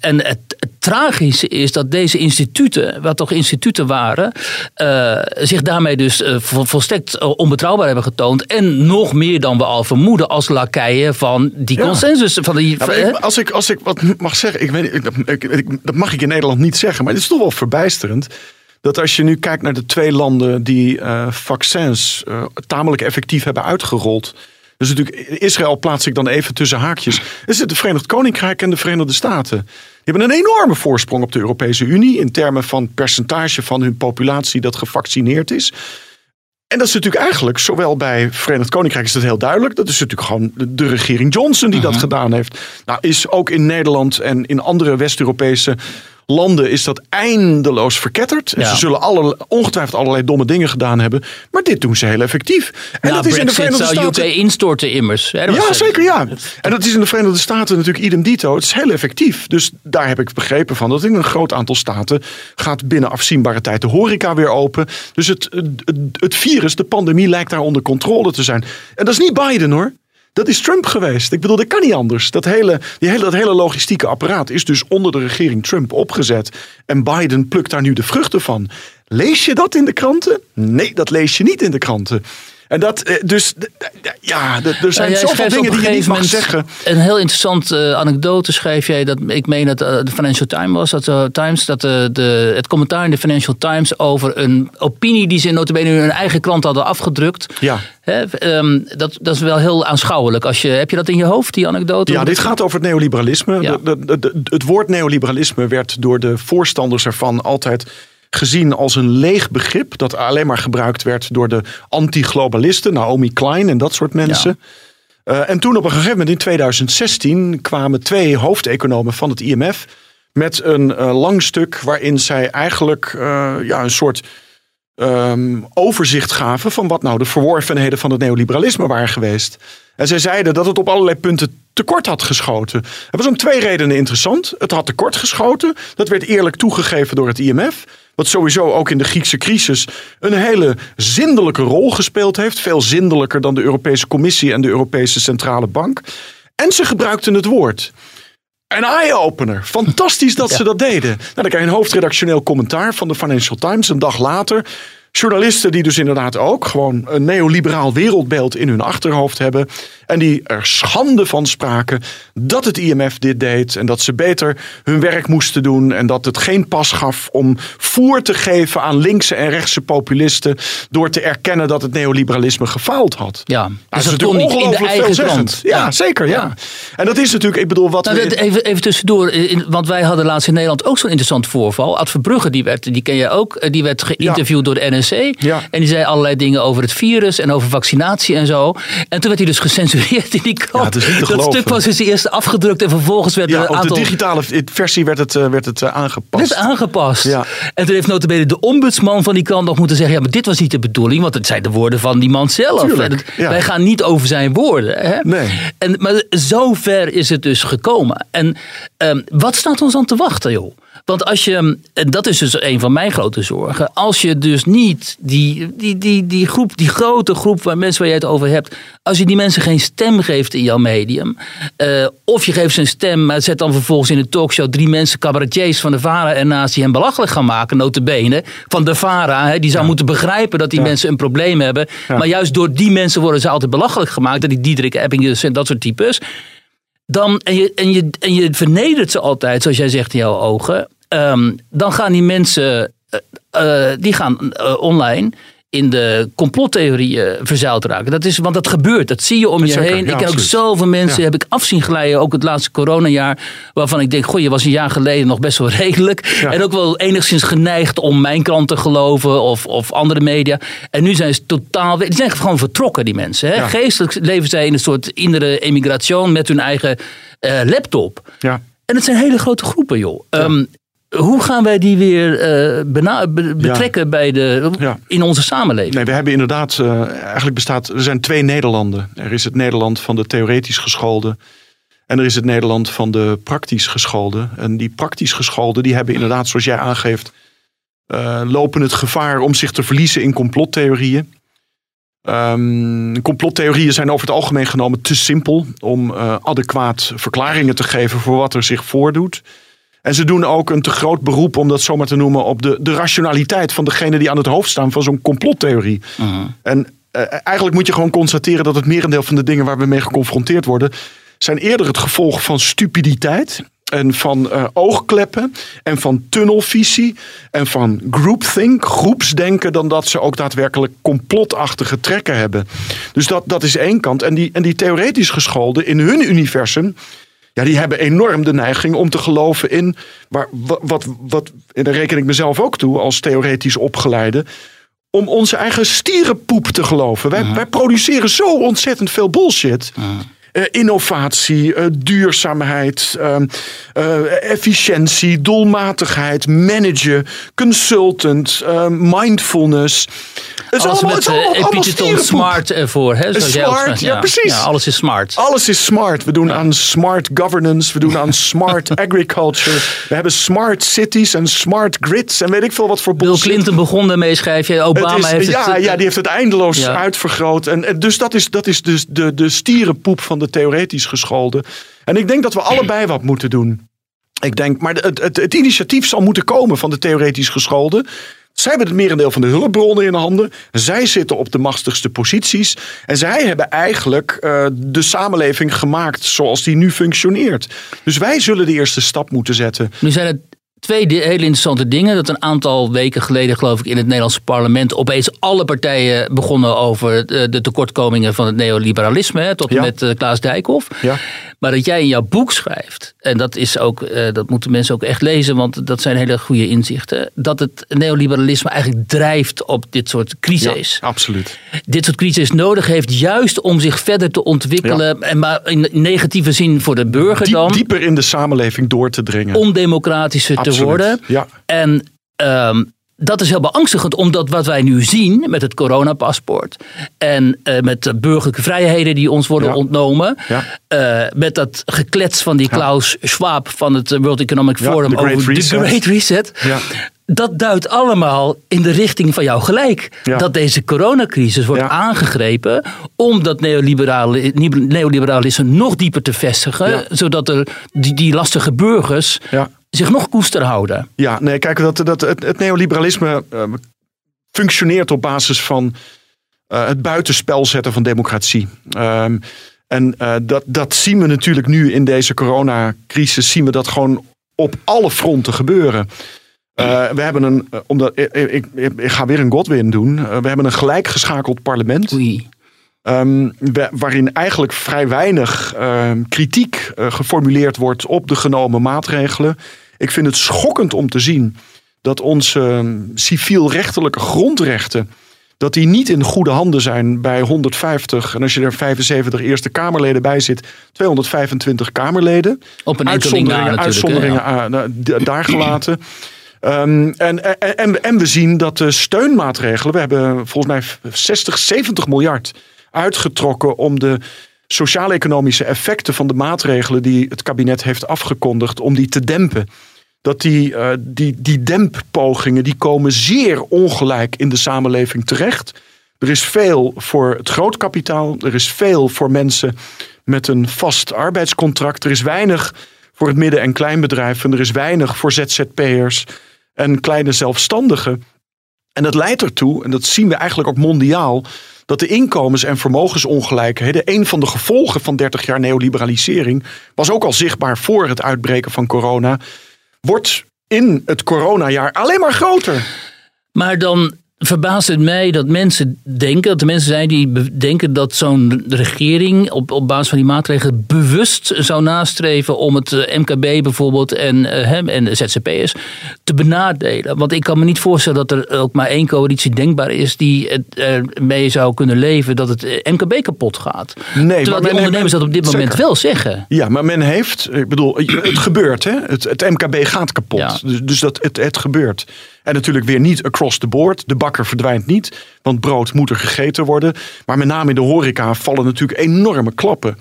Speaker 2: en het, het tragische is dat deze instituten, wat toch instituten waren, eh, zich daarmee dus vol- volstrekt eh, onbetrouwbaar hebben getoond. En nog meer dan we al vermoeden als lakeien van die
Speaker 3: Ja.
Speaker 2: consensus. Van die,
Speaker 3: Ja, ik- als, ik, als ik wat mag zeggen, ik weet, ik, dat mag ik in Nederland niet zeggen, maar het is toch wel verbijsterend. Dat als je nu kijkt naar de twee landen die vaccins tamelijk effectief hebben uitgerold. Dus natuurlijk, Israël plaats ik dan even tussen haakjes. Er zit het Verenigd Koninkrijk en de Verenigde Staten. Die hebben een enorme voorsprong op de Europese Unie. In termen van percentage van hun populatie dat gevaccineerd is. En dat is natuurlijk eigenlijk, zowel bij Verenigd Koninkrijk is dat heel duidelijk. Dat is natuurlijk gewoon de, de regering Johnson die dat gedaan heeft. Nou, is ook in Nederland en in andere West-Europese landen is dat eindeloos verketterd. En
Speaker 2: Ja.
Speaker 3: ze zullen alle, ongetwijfeld allerlei domme dingen gedaan hebben. Maar dit doen ze heel effectief. En
Speaker 2: Na
Speaker 3: dat is in de Verenigde
Speaker 2: zou
Speaker 3: Staten.
Speaker 2: UK instorten immers. Hè,
Speaker 3: Ja, zeker ja. En dat is in de Verenigde Staten natuurlijk idem dito. Het is heel effectief. Dus daar heb ik begrepen van dat in een groot aantal staten gaat binnen afzienbare tijd de horeca weer open. Dus het, het, het virus, de pandemie lijkt daar onder controle te zijn. En dat is niet Biden hoor. Dat is Trump geweest. Ik bedoel, dat kan niet anders. Dat hele, die hele, dat hele logistieke apparaat is dus onder de regering Trump opgezet. En Biden plukt daar nu de vruchten van. Lees je dat in de kranten? Nee, dat lees je niet in de kranten. En dat, eh, dus ja, er zijn
Speaker 2: Nou,
Speaker 3: zoveel dingen die je niet mag zeggen.
Speaker 2: Een heel interessant eh, anekdote schreef jij. Dat, ik meen dat eh, de Financial Times was. Dat, Times, dat de, het commentaar in de Financial Times over een opinie die ze notabene in hun eigen krant hadden afgedrukt.
Speaker 3: Ja.
Speaker 2: Hè, ehm, dat, dat is wel heel aanschouwelijk. Als je, heb je dat in je hoofd, die anekdote?
Speaker 3: Ja, dit gaat over het neoliberalisme.
Speaker 2: Ja.
Speaker 3: De- de- de- het woord neoliberalisme werd door de voorstanders ervan altijd gezien als een leeg begrip. Dat alleen maar gebruikt werd door de anti-globalisten, Naomi Klein en dat soort mensen. Eh, en toen op een gegeven moment in 2016 kwamen twee hoofdeconomen van het IMF met een eh, lang stuk waarin zij eigenlijk eh, ja, een soort ehm, overzicht gaven van wat nou de verworvenheden van het neoliberalisme waren geweest. En zij zeiden dat het op allerlei punten tekort had geschoten. Het was om twee redenen interessant. Het had tekort geschoten. Dat werd eerlijk toegegeven door het IMF. Wat sowieso ook in de Griekse crisis een hele zindelijke rol gespeeld heeft. Veel zindelijker dan de Europese Commissie en de Europese Centrale Bank. En ze gebruikten het woord. Een eye-opener. Fantastisch dat ze dat deden. Nou, dan krijg je een hoofdredactioneel commentaar van de Financial Times een dag later. Journalisten die dus inderdaad ook gewoon een neoliberaal wereldbeeld in hun achterhoofd hebben. En die er schande van spraken dat het IMF dit deed. En dat ze beter hun werk moesten doen. En dat het geen pas gaf om voer te geven aan linkse en rechtse populisten. Door te erkennen dat het neoliberalisme gefaald had.
Speaker 2: Ja,
Speaker 3: Nou,
Speaker 2: dus
Speaker 3: dat is natuurlijk
Speaker 2: niet in de eigen.
Speaker 3: Ja, zeker. Ja.
Speaker 2: Ja.
Speaker 3: En dat is natuurlijk, ik bedoel, wat
Speaker 2: Nou,
Speaker 3: we-
Speaker 2: even, even tussendoor, want wij hadden laatst in Nederland ook zo'n interessant voorval. Ad Verbrugge, die, werd, die ken je ook, eh, die werd geïnterviewd door de NRC.
Speaker 3: Ja.
Speaker 2: En die zei allerlei dingen over het virus en over vaccinatie en zo. En toen werd hij dus (laughs) gecensureerd in die krant.
Speaker 3: Ja, het is niet te
Speaker 2: dat
Speaker 3: geloven.
Speaker 2: stuk was dus eerst afgedrukt en vervolgens werd
Speaker 3: Ja,
Speaker 2: er een
Speaker 3: op
Speaker 2: aantal...
Speaker 3: de digitale versie werd het, eh, werd het eh, aangepast.
Speaker 2: Net aangepast.
Speaker 3: Ja.
Speaker 2: En toen heeft notabene de ombudsman van die krant nog moeten zeggen... ja, maar dit was niet de bedoeling, want het zijn de woorden van die man zelf.
Speaker 3: Tuurlijk,
Speaker 2: En het-
Speaker 3: ja.
Speaker 2: Wij gaan niet over zijn woorden. Hè?
Speaker 3: Nee.
Speaker 2: En, maar zo ver is het dus gekomen. En ehm, wat staat ons aan te wachten, joh? Want als je, en dat is dus een van mijn grote zorgen, als je dus niet die, die, die, die groep, die grote groep van mensen waar je het over hebt, als je die mensen geen stem geeft in jouw medium, eh, of je geeft ze een stem, maar zet dan vervolgens in een talkshow drie mensen, cabaretiers van de VARA ernaast die hem belachelijk gaan maken, notabene, van de VARA, hè, die zou moeten begrijpen dat die mensen een probleem hebben, maar juist door die mensen worden ze altijd belachelijk gemaakt, dat die Diederik Ebbingers en dat soort types. Dan, en, je, en, je, en je vernedert ze altijd, zoals jij zegt in jouw ogen. ehm, dan gaan die mensen eh, eh, die gaan eh, online in de complottheorieën verzeild raken. Dat is, want dat gebeurt, dat zie je om je
Speaker 3: Zeker,
Speaker 2: heen.
Speaker 3: ja,
Speaker 2: ik ken ook zoveel mensen,
Speaker 3: Ja.
Speaker 2: heb ik afzien glijden, ook het laatste coronajaar, waarvan ik denk, goh, je was een jaar geleden nog best wel (laughs) redelijk.
Speaker 3: Ja.
Speaker 2: En ook wel enigszins geneigd om mijn krant te geloven of, of andere media. En nu zijn ze totaal, die zijn gewoon vertrokken, die mensen. Hè? Geestelijk leven zij in een soort innere emigratie met hun eigen eh, laptop.
Speaker 3: Ja.
Speaker 2: En het zijn hele grote groepen, joh. Ehm, hoe gaan wij die weer eh, be- betrekken bij de,
Speaker 3: Ja.
Speaker 2: in onze samenleving?
Speaker 3: Nee, we hebben inderdaad, eh, eigenlijk bestaat, er zijn twee Nederlanden. Er is het Nederland van de theoretisch geschoolde. En er is het Nederland van de praktisch geschoolde. En die praktisch geschoolde, die hebben inderdaad, zoals jij aangeeft, eh, lopen het gevaar om zich te verliezen in complottheorieën. Ehm, complottheorieën zijn over het algemeen genomen te simpel om adequaat verklaringen te geven voor wat er zich voordoet. En ze doen ook een te groot beroep, om dat zomaar te noemen, op de, de rationaliteit van degene die aan het hoofd staan van zo'n complottheorie. En eh, eigenlijk moet je gewoon constateren dat het merendeel van de dingen waar we mee geconfronteerd worden, zijn eerder het gevolg van stupiditeit. En van eh, oogkleppen en van tunnelvisie en van groupthink, groepsdenken, dan dat ze ook daadwerkelijk complotachtige trekken hebben. Dus dat, dat is één kant. En die, en die theoretisch geschoolden in hun universum, ja, die hebben enorm de neiging om te geloven in. Waar, wat, wat, en daar reken ik mezelf ook toe als theoretisch opgeleide. Om onze eigen stierenpoep te geloven. Wij, wij produceren zo ontzettend veel bullshit. Innovatie, eh, duurzaamheid, ehm, eh, efficiëntie, doelmatigheid, managen, consultant, ehm, mindfulness.
Speaker 2: Het is alles allemaal, met allemaal smart ervoor. Hè,
Speaker 3: zoals smart, ja, ja, precies. Ja,
Speaker 2: alles is smart.
Speaker 3: Alles is smart. We doen aan smart governance, we doen aan smart (laughs) agriculture. We hebben smart cities en smart grids en weet ik veel wat voor
Speaker 2: Bill Clinton begon daarmee, schrijf je. Obama
Speaker 3: is,
Speaker 2: heeft
Speaker 3: ja,
Speaker 2: het...
Speaker 3: Ja, die heeft het eindeloos uitvergroot. En, en, dus dat is, dat is dus de, de stierenpoep van de theoretisch gescholden. En ik denk dat we allebei wat moeten doen. Ik denk, maar het, het, het initiatief zal moeten komen van de theoretisch gescholden. Zij hebben het merendeel van de hulpbronnen in handen. Zij zitten op de machtigste posities. En zij hebben eigenlijk uh, de samenleving gemaakt zoals die nu functioneert. Dus wij zullen de eerste stap moeten zetten.
Speaker 2: Nu zijn het twee hele interessante dingen. Dat een aantal weken geleden, geloof ik, in het Nederlandse parlement opeens alle partijen begonnen over de tekortkomingen van het neoliberalisme. Hè, tot en met uh, Klaas Dijkhoff. Ja. Maar dat jij in jouw boek schrijft, en dat is ook, uh, dat moeten mensen ook echt lezen, want dat zijn hele goede inzichten. Dat het neoliberalisme eigenlijk drijft op dit soort crises.
Speaker 3: Ja, absoluut.
Speaker 2: Dit soort crisis nodig heeft juist om zich verder te ontwikkelen. En maar in negatieve zin voor de burger dan.
Speaker 3: Dieper in de samenleving door te dringen.
Speaker 2: Ondemocratischer te worden.
Speaker 3: Ja.
Speaker 2: En um, dat is heel beangstigend, omdat wat wij nu zien met het coronapaspoort en uh, met de burgerlijke vrijheden die ons worden ontnomen, ja. uh, met dat geklets van die Klaus Schwab van het World Economic Forum over de Great Reset. Dat duidt allemaal in de richting van jou gelijk. Dat deze coronacrisis wordt aangegrepen om dat neoliberalisme nog dieper te vestigen. Zodat er die, die lastige burgers zich nog koester houden.
Speaker 3: Ja, nee, kijk, dat, dat, het, het neoliberalisme uh, functioneert op basis van uh, het buitenspel zetten van democratie. Um, en uh, dat, dat zien we natuurlijk nu in deze coronacrisis, zien we dat gewoon op alle fronten gebeuren. We hebben een, omdat, ik, ik, ik, ga weer een Godwin doen. we hebben een gelijkgeschakeld parlement.
Speaker 2: Oei.
Speaker 3: Um, waarin eigenlijk vrij weinig uh, kritiek geformuleerd wordt op de genomen maatregelen. Ik vind het schokkend om te zien dat onze ehm, civielrechtelijke grondrechten dat die niet in goede handen zijn bij 150. En als je er 75 Eerste Kamerleden bij zit, 225 Kamerleden.
Speaker 2: Op een
Speaker 3: uitzonderingen, uitzonderingen ja. Daar gelaten. Um, en, en, en we zien dat de steunmaatregelen, we hebben volgens mij 60, 70 miljard uitgetrokken om de sociaal-economische effecten van de maatregelen die het kabinet heeft afgekondigd, om die te dempen. Dat die, uh, die, die demppogingen die komen zeer ongelijk in de samenleving terecht. Er is veel voor het grootkapitaal, er is veel voor mensen met een vast arbeidscontract, er is weinig voor het midden- en kleinbedrijf en er is weinig voor ZZP'ers en kleine zelfstandigen. En dat leidt ertoe, en dat zien we eigenlijk ook mondiaal, dat de inkomens- en vermogensongelijkheden, een van de gevolgen van 30 jaar neoliberalisering, was ook al zichtbaar voor het uitbreken van corona, wordt in het coronajaar alleen maar groter.
Speaker 2: Maar dan verbaast het mij dat mensen denken, dat er mensen zijn die denken dat zo'n regering op, op basis van die maatregelen bewust zou nastreven om het eh, MKB bijvoorbeeld en, hem eh, en de ZZP'ers te benadelen. Want ik kan me niet voorstellen dat er ook maar één coalitie denkbaar is die het mee zou kunnen leven dat het eh, MKB kapot gaat. Nee, Terwijl maar de ondernemers dat op dit moment wel zeggen.
Speaker 3: Ja, maar men heeft, ik bedoel, het gebeurt hè. Het, het MKB gaat kapot. Dus, dus dat het, het gebeurt. En natuurlijk weer niet across the board. De verdwijnt niet, want brood moet er gegeten worden. Maar met name in de horeca vallen natuurlijk enorme klappen.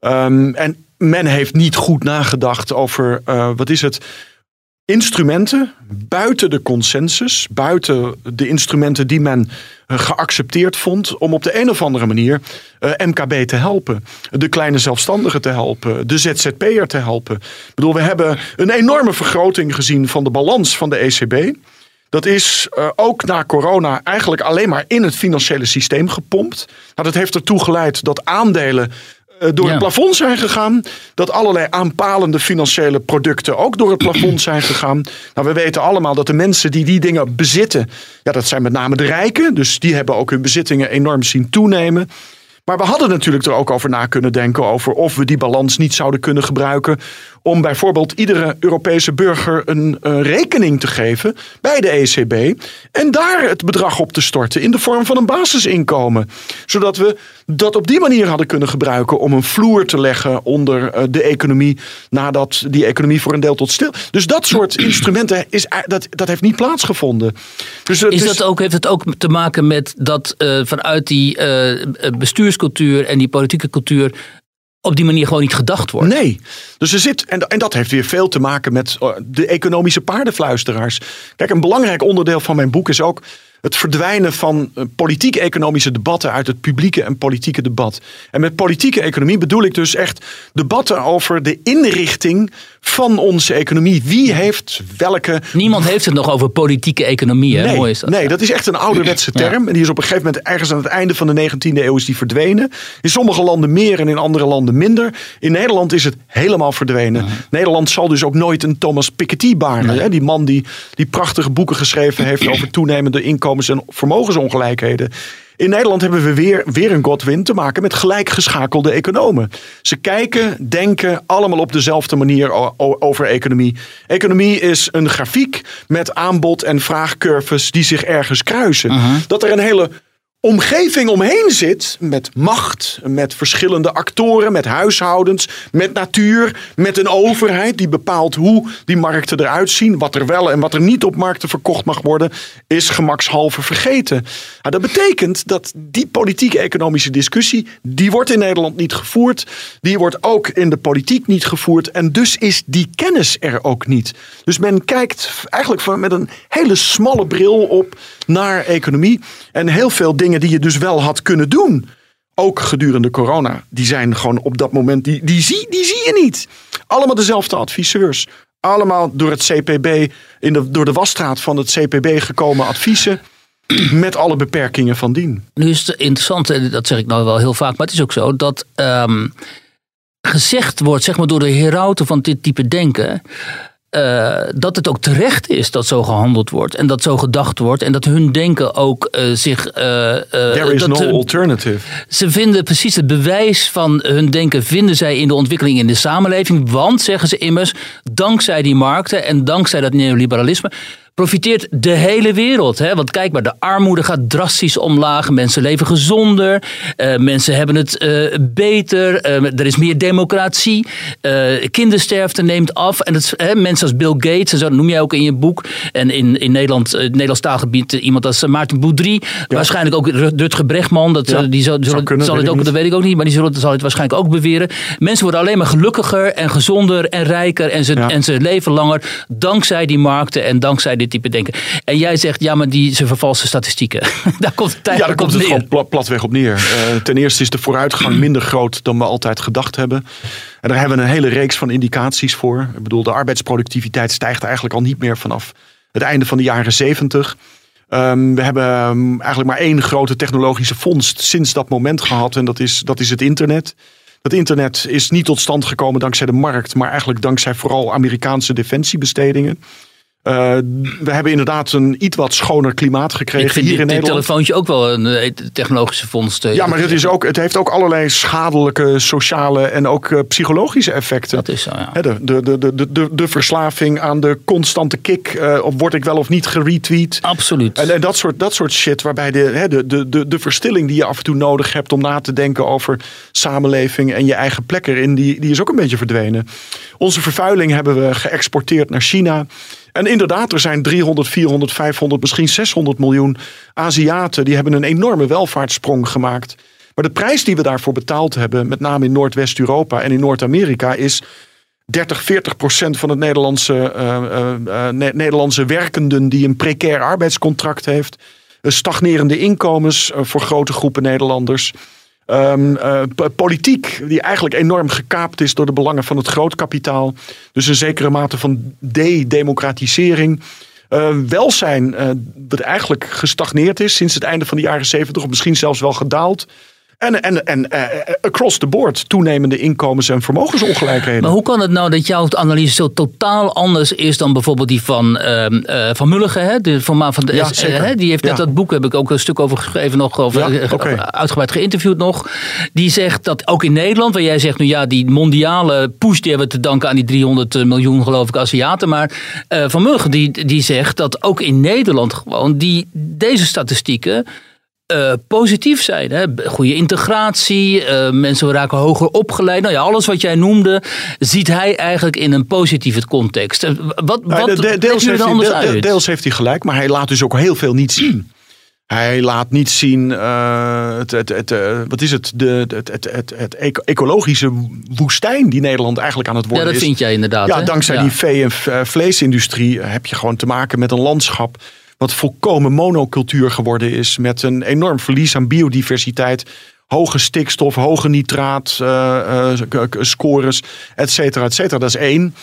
Speaker 3: Um, en men heeft niet goed nagedacht over, uh, wat is het, instrumenten buiten de consensus, buiten de instrumenten die men eh, geaccepteerd vond, om op de een of andere manier uh, MKB te helpen, de kleine zelfstandigen te helpen, de ZZP'er te helpen. Ik bedoel, we hebben een enorme vergroting gezien van de balans van de ECB. Dat is uh, ook na corona eigenlijk alleen maar in het financiële systeem gepompt. Nou, dat heeft ertoe geleid dat aandelen uh, door ja. het plafond zijn gegaan. Dat allerlei aanpalende financiële producten ook door het plafond zijn gegaan. Nou, we weten allemaal dat de mensen die die dingen bezitten, ja, dat zijn met name de rijken. Dus die hebben ook hun bezittingen enorm zien toenemen. Maar we hadden natuurlijk er ook over na kunnen denken over of we die balans niet zouden kunnen gebruiken om bijvoorbeeld iedere Europese burger een uh, rekening te geven bij de ECB. En daar het bedrag op te storten in de vorm van een basisinkomen. Zodat we dat op die manier hadden kunnen gebruiken om een vloer te leggen onder uh, de economie. Nadat die economie voor een deel tot stil. Dus dat soort (clears throat) instrumenten is, dat, dat heeft niet plaatsgevonden. Dus,
Speaker 2: is dat ook, heeft het ook te maken met dat uh, vanuit die bestuurscultuur en die politieke cultuur op die manier gewoon niet gedacht wordt.
Speaker 3: Nee. Dus er zit, en, en dat heeft weer veel te maken met uh, de economische paardenfluisteraars. Kijk, een belangrijk onderdeel van mijn boek is ook het verdwijnen van uh, politiek-economische debatten uit het publieke en politieke debat. En met politieke economie bedoel ik dus echt debatten over de inrichting van onze economie. Wie heeft welke.
Speaker 2: Niemand heeft het nog over politieke economie. Hè?
Speaker 3: Nee,
Speaker 2: Mooi is dat.
Speaker 3: nee, dat is echt een ouderwetse term. En die is op een gegeven moment ergens aan het einde van de 19e eeuw is die verdwenen. In sommige landen meer en in andere landen minder. In Nederland is het helemaal verdwenen. Nederland zal dus ook nooit een Thomas Piketty baren. Hè? Die man die, die prachtige boeken geschreven heeft (clears throat) over toenemende inkomens- en vermogensongelijkheden. In Nederland hebben we weer, weer een Godwin te maken met gelijkgeschakelde economen. Ze kijken, denken allemaal op dezelfde manier over economie. Economie is een grafiek met aanbod- en vraagcurves die zich ergens kruisen. Uh -huh. Dat er een hele omgeving omheen zit met macht, met verschillende actoren, met huishoudens, met natuur, met een overheid die bepaalt hoe die markten eruit zien, wat er wel en wat er niet op markten verkocht mag worden, is gemakshalve vergeten. Nou, dat betekent dat die politieke economische discussie, die wordt in Nederland niet gevoerd, die wordt ook in de politiek niet gevoerd en dus is die kennis er ook niet. Dus men kijkt eigenlijk met een hele smalle bril op naar economie en heel veel dingen die je dus wel had kunnen doen. Ook gedurende corona. Die zijn gewoon op dat moment. Die, die, zie, die zie je niet. Allemaal dezelfde adviseurs. Allemaal door het CPB. In de, door de wasstraat van het CPB gekomen adviezen. (clears throat) Met alle beperkingen van dien.
Speaker 2: Nu is het interessant, en dat zeg ik nou wel heel vaak, maar het is ook zo dat um, gezegd wordt, zeg maar door de herauten van dit type denken. Uh, dat het ook terecht is dat zo gehandeld wordt en dat zo gedacht wordt en dat hun denken ook uh, zich. Uh,
Speaker 3: There is
Speaker 2: dat,
Speaker 3: no alternative.
Speaker 2: Ze vinden precies het bewijs van hun denken vinden zij in de ontwikkeling in de samenleving, want zeggen ze immers, dankzij die markten en dankzij dat neoliberalisme profiteert de hele wereld. Hè? Want kijk maar, de armoede gaat drastisch omlaag. Mensen leven gezonder. Uh, mensen hebben het uh, beter. Uh, er is meer democratie. kindersterfte neemt af. En het, hè, mensen als Bill Gates, en zo noem jij ook in je boek. En in, in Nederland, het Nederlands taalgebied, iemand als Maarten Boudry. Ja. Waarschijnlijk ook Rutger Brechtman. Dat,
Speaker 3: ja,
Speaker 2: die zal, zullen,
Speaker 3: kunnen,
Speaker 2: zal het ook,
Speaker 3: niet.
Speaker 2: dat weet ik ook niet. Maar die zullen, zal het waarschijnlijk ook beweren. Mensen worden alleen maar gelukkiger en gezonder en rijker. En ze,
Speaker 3: Ja.
Speaker 2: en ze leven langer. Dankzij die markten en dankzij dit type denken. En jij zegt, ja, maar die, ze vervalsen statistieken. (laughs) daar komt het
Speaker 3: Ja, daar komt het
Speaker 2: neer.
Speaker 3: gewoon pla- platweg op neer. Eh, ten eerste is de vooruitgang minder groot dan we altijd gedacht hebben. En daar hebben we een hele reeks van indicaties voor. Ik bedoel, de arbeidsproductiviteit stijgt eigenlijk al niet meer vanaf het einde van de jaren zeventig. Ehm, we hebben ehm, eigenlijk maar één grote technologische vondst sinds dat moment gehad. En dat is, dat is het internet. Dat internet is niet tot stand gekomen dankzij de markt, maar eigenlijk dankzij vooral Amerikaanse defensiebestedingen. Eh, we hebben inderdaad een iets wat schoner klimaat gekregen
Speaker 2: Ik
Speaker 3: hier
Speaker 2: dit,
Speaker 3: in
Speaker 2: dit
Speaker 3: Nederland.
Speaker 2: telefoontje ook wel een eh, technologische vondst. eh,
Speaker 3: Ja, maar het, is ook, het heeft ook allerlei schadelijke sociale en ook psychologische effecten.
Speaker 2: Dat is zo, ja.
Speaker 3: De, de, de, de, de, de verslaving aan de constante kick. eh, of word ik wel of niet geretweet?
Speaker 2: Absoluut.
Speaker 3: En, en dat, soort, dat soort shit, waarbij de, hè, de, de, de, de verstilling die je af en toe nodig hebt om na te denken over samenleving en je eigen plek erin, die, die is ook een beetje verdwenen. Onze vervuiling hebben we geëxporteerd naar China. En inderdaad, er zijn 300, 400, 500, misschien 600 miljoen Aziaten die hebben een enorme welvaartssprong gemaakt. Maar de prijs die we daarvoor betaald hebben, met name in Noordwest-Europa en in Noord-Amerika, is 30, 40 procent van het Nederlandse, Ne- Nederlandse werkenden die een precair arbeidscontract heeft. Stagnerende inkomens voor grote groepen Nederlanders. Ehm, eh, politiek die eigenlijk enorm gekaapt is door de belangen van het grootkapitaal. Dus een zekere mate van de-democratisering. Eh, welzijn eh, dat eigenlijk gestagneerd is sinds het einde van de jaren 70 of misschien zelfs wel gedaald. En, en, en uh, across the board toenemende inkomens- en vermogensongelijkheden.
Speaker 2: Maar hoe kan het nou dat jouw analyse zo totaal anders is dan bijvoorbeeld die van, uh, van Mulligen? Hè? De, van, van de,
Speaker 3: ja, zeker.
Speaker 2: die heeft net
Speaker 3: Ja.
Speaker 2: dat boek, heb ik ook een stuk over geschreven, nog over,
Speaker 3: Ja,
Speaker 2: eh, uitgebreid geïnterviewd nog. Die zegt dat ook in Nederland, waar jij zegt nu ja, die mondiale push die hebben we te danken aan die 300 miljoen geloof ik Aziaten. Maar eh, Van Mulligen die, die zegt dat ook in Nederland gewoon die, deze statistieken eh, positief zijn. Hè? Goede integratie, eh, mensen raken hoger opgeleid. Nou ja, alles wat jij noemde, ziet hij eigenlijk in een positieve context. Eh, Wat,
Speaker 3: Nou,
Speaker 2: wat
Speaker 3: de- deels, heeft hij, de- de- deels heeft hij gelijk, maar hij laat dus ook heel veel niet zien. (clears throat) Hij laat niet zien, het, het, het, wat is het, de, het, het, het, het eco- ecologische woestijn die Nederland eigenlijk aan het
Speaker 2: ja,
Speaker 3: worden
Speaker 2: dat
Speaker 3: is.
Speaker 2: vind jij inderdaad.
Speaker 3: Ja,
Speaker 2: hè?
Speaker 3: dankzij
Speaker 2: Ja.
Speaker 3: die vee- en vleesindustrie heb je gewoon te maken met een landschap wat volkomen monocultuur geworden is. Met een enorm verlies aan biodiversiteit. Hoge stikstof, hoge nitraat, eh, eh, scores, et cetera, et cetera. Dat is één.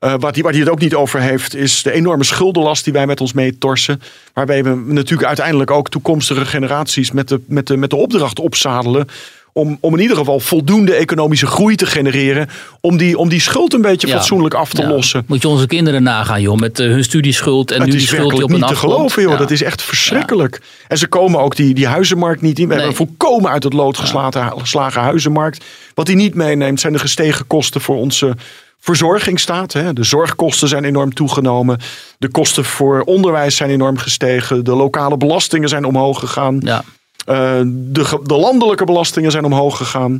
Speaker 3: Eh, wat hij, waar hij het ook niet over heeft, is de enorme schuldenlast die wij met ons meetorsen. Waarbij we natuurlijk uiteindelijk ook toekomstige generaties met de, met de, met de opdracht opzadelen. Om, om in ieder geval voldoende economische groei te genereren. Om die, om die schuld een beetje
Speaker 2: Ja.
Speaker 3: fatsoenlijk af te
Speaker 2: Ja.
Speaker 3: lossen.
Speaker 2: Moet je onze kinderen nagaan, joh, met eh, hun studieschuld en
Speaker 3: Het
Speaker 2: nu die schuld die op een
Speaker 3: niet te geloven, joh.
Speaker 2: Ja.
Speaker 3: Dat is echt verschrikkelijk. En ze komen ook die, die huizenmarkt niet in. We
Speaker 2: Nee.
Speaker 3: hebben een volkomen uit het lood geslagen, geslagen huizenmarkt. Wat hij niet meeneemt zijn de gestegen kosten voor onze verzorgingsstaat. Hè. De zorgkosten zijn enorm toegenomen. De kosten voor onderwijs zijn enorm gestegen. De lokale belastingen zijn omhoog gegaan.
Speaker 2: Ja.
Speaker 3: Eh, de, de landelijke belastingen zijn omhoog gegaan.